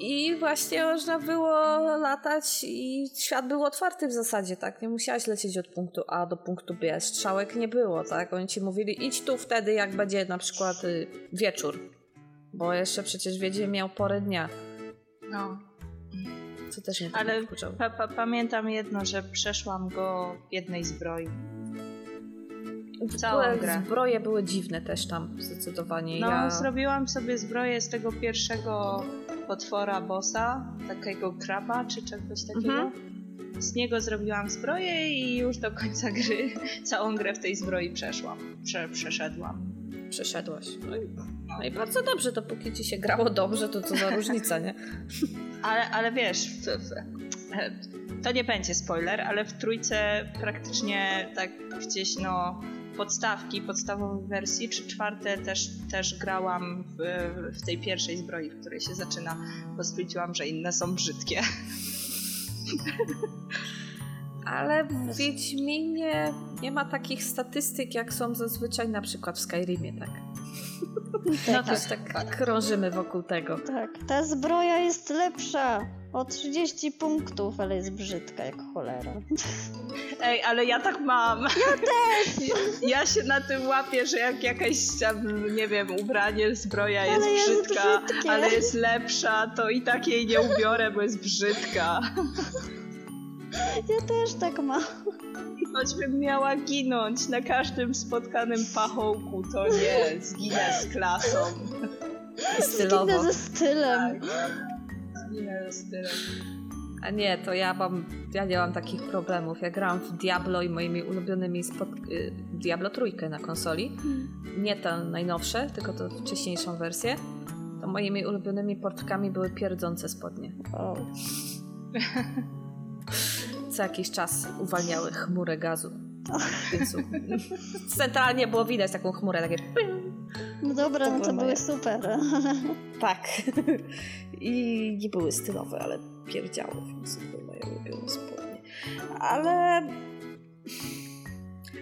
I właśnie można było latać i świat był otwarty w zasadzie, tak? Nie musiałaś lecieć od punktu A do punktu B. Strzałek nie było, tak? Oni ci mówili, idź tu wtedy, jak będzie na przykład y, wieczór. Bo jeszcze przecież Wiedzie miał porę dnia, No. co też mnie Ale pa, pa, pamiętam jedno, że przeszłam go w jednej zbroi. W całą grę. Zbroje były dziwne też tam, zdecydowanie. No, ja... zrobiłam sobie zbroję z tego pierwszego potwora bossa, takiego kraba czy czegoś takiego. Mhm. Z niego zrobiłam zbroję i już do końca gry [LAUGHS] całą grę w tej zbroi przeszłam. Prze, przeszedłam. Przeszedłaś. No i, no i bardzo dobrze, dopóki ci się grało dobrze, to co za [LAUGHS] różnica, nie? Ale, ale wiesz, w, w, to nie będzie spoiler, ale w trójce praktycznie tak gdzieś no podstawki, podstawowej wersji, czy czwarte też, też grałam w, w tej pierwszej zbroi, w której się zaczyna, bo stwierdziłam, że inne są brzydkie. [LAUGHS] Ale w Wiedźminie nie ma takich statystyk, jak są zazwyczaj na przykład w Skyrimie, tak? No Też tak, krążymy wokół tego. tak. Ta zbroja jest lepsza o 30 punktów, ale jest brzydka jak cholera. Ej, ale ja tak mam. Ja też! [LAUGHS] Ja się na tym łapię, że jak jakaś tam, nie wiem, ubranie, zbroja jest Ale jest brzydka, brzydkie. ale jest lepsza, to i tak jej nie ubiorę, bo jest brzydka. Ja też tak mam. Choćbym miała ginąć na każdym spotkanym pachołku, to nie, zginę z klasą. Stylowo. Zginę ze stylem. Zginę z stylem. A nie, to ja mam, ja nie mam takich problemów. Ja grałam w Diablo i moimi ulubionymi spot... y, Diablo trójkę na konsoli. Nie tę najnowsze, tylko tę wcześniejszą wersję. to moimi ulubionymi portkami były pierdzące spodnie. O. [LAUGHS] Co jakiś czas uwalniały chmurę gazu. [LAUGHS] Więc centralnie było widać taką chmurę, takie pym. No dobra, To no to były były moje. super. [LAUGHS] Tak. I nie były stylowe, ale pierdziały, więc to były moje ulubione spodnie. Ale...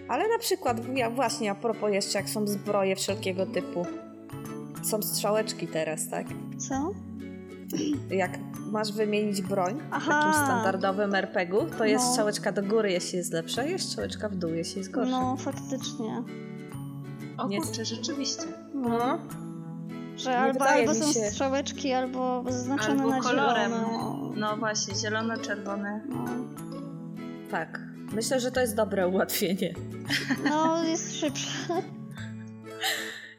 Ale na przykład, ja właśnie a propos jeszcze, jak są zbroje wszelkiego typu, są strzałeczki teraz, tak? Co? Jak masz wymienić broń w Aha. takim standardowym RPG-u, to jest No. strzałeczka do góry, jeśli jest lepsza, jest strzałeczka w dół, jeśli jest gorsza. No, faktycznie. O Nie- kurczę, rzeczywiście. No. Że Nie albo, albo są się- strzałeczki, albo zaznaczone Albo na kolorem. zielono. No właśnie, zielono-czerwone. No. Tak. Myślę, że to jest dobre ułatwienie. no, jest szybsze. [LAUGHS]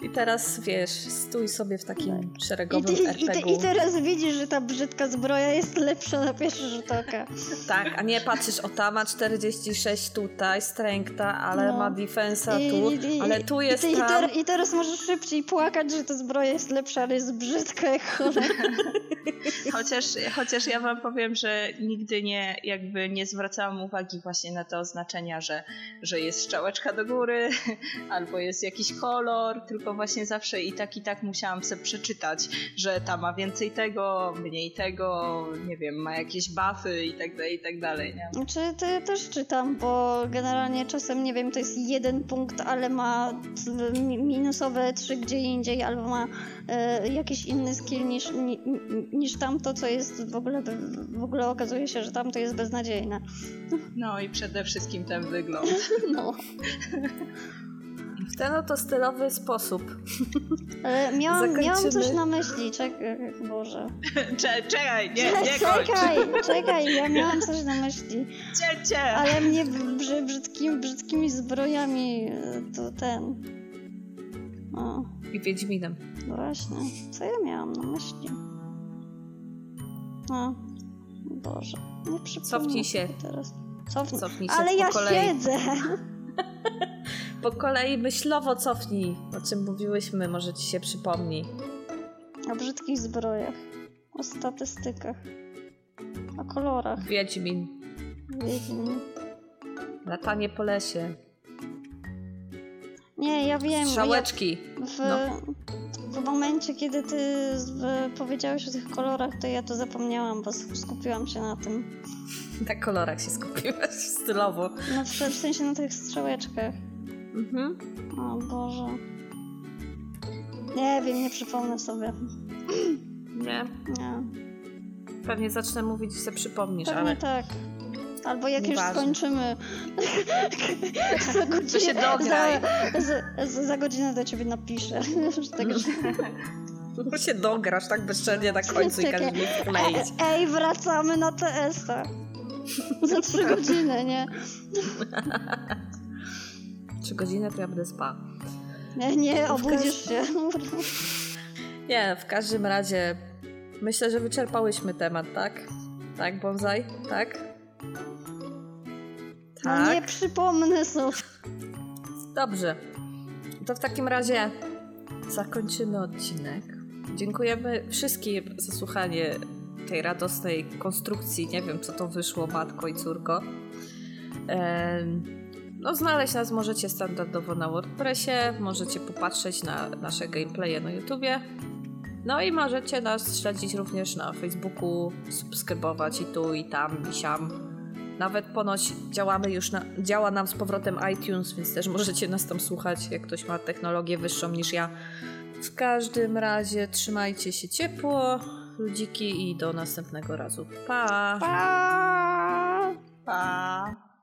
I teraz, wiesz, stój sobie w takim I, szeregowym ty, i, te. I teraz widzisz, że ta brzydka zbroja jest lepsza na pierwszy rzut oka. [LAUGHS] Tak, a nie patrzysz, o ta ma 46 tutaj, strengta, ale No. ma defensa I- tu, i- i- ale tu I, jest ty, i, tam. ter, I teraz możesz szybciej płakać, że ta zbroja jest lepsza, ale jest brzydka jak cholera. [LAUGHS] Chociaż, chociaż ja wam powiem, że nigdy nie, jakby nie zwracałam uwagi właśnie na te oznaczenia, że, że jest strzałeczka do góry, [LAUGHS] albo jest jakiś kolor, tylko właśnie zawsze i tak i tak musiałam sobie przeczytać, że ta ma więcej tego, mniej tego, nie wiem, ma jakieś buffy i tak dalej, i tak dalej, nie? Znaczy, to ja też czytam, bo generalnie czasem, nie wiem, to jest jeden punkt, ale ma minusowe trzy gdzie indziej, albo ma e, jakiś inny skill niż, ni, niż tamto, co jest w ogóle, w ogóle okazuje się, że tamto jest beznadziejne. No i przede wszystkim ten wygląd. [LAUGHS] No. [LAUGHS] W ten oto stylowy sposób. Ale miałam, miałam coś na myśli, czekaj, Boże. [LAUGHS] Cze, czekaj, nie, nie [LAUGHS] kończ! czekaj, [LAUGHS] czekaj, ja miałam coś na myśli. Cie, cie. Ale mnie brzy, brzydkimi, brzydkimi zbrojami e, to ten. O, I Wiedźminem. no właśnie. Co ja miałam na myśli? O, Boże. Nie przypomnę Cofnij się. teraz. Cofnij. Cofnij się Ale ja kolei. siedzę. Po kolei myślowo cofnij, o czym mówiłyśmy, może ci się przypomni. O brzydkich zbrojach. O statystykach. O kolorach. Wiedźmin. Wiedźmin. Latanie po lesie. Nie, ja wiem. Ja, Strzałeczki. w, No. w momencie, kiedy ty powiedziałeś o tych kolorach, to ja to zapomniałam, bo sk- skupiłam się na tym. Na kolorach się skupiłaś stylowo. No w, w sensie na tych strzałeczkach. Mhm. O Boże. Nie wiem, nie przypomnę sobie. Nie. Nie. Pewnie zacznę mówić i sobie przypomnisz, Pewnie ale tak. Albo jak już skończymy. za [LAUGHS] godzinę, To się dograj. Za, za, za, godzinę do ciebie napiszę. Że [LAUGHS] tak, że... [LAUGHS] się dograsz tak bezczelnie na końcu i każesz mi wkleić. Ej, ej, wracamy na TS-a. Za trzy godziny, nie? Trzy godziny to ja będę spała. Nie, nie, obudzisz się. Nie, w każdym razie myślę, że wyczerpałyśmy temat, tak? Tak, bonsai? Tak? No nie Tak. przypomnę sobie. Dobrze. To w takim razie zakończymy odcinek. Dziękujemy wszystkim za słuchanie tej radosnej konstrukcji. Nie wiem, co to wyszło, matko i córko. Em, No, znaleźć nas możecie standardowo na WordPressie, możecie popatrzeć na nasze gameplaye na YouTubie. No i możecie nas śledzić również na Facebooku, subskrybować i tu, i tam, i siam. Nawet ponoć działamy już na, działa nam z powrotem iTunes, więc też możecie nas tam słuchać, jak ktoś ma technologię wyższą niż ja. W każdym razie trzymajcie się ciepło, ludziki i do następnego razu. Pa! Pa!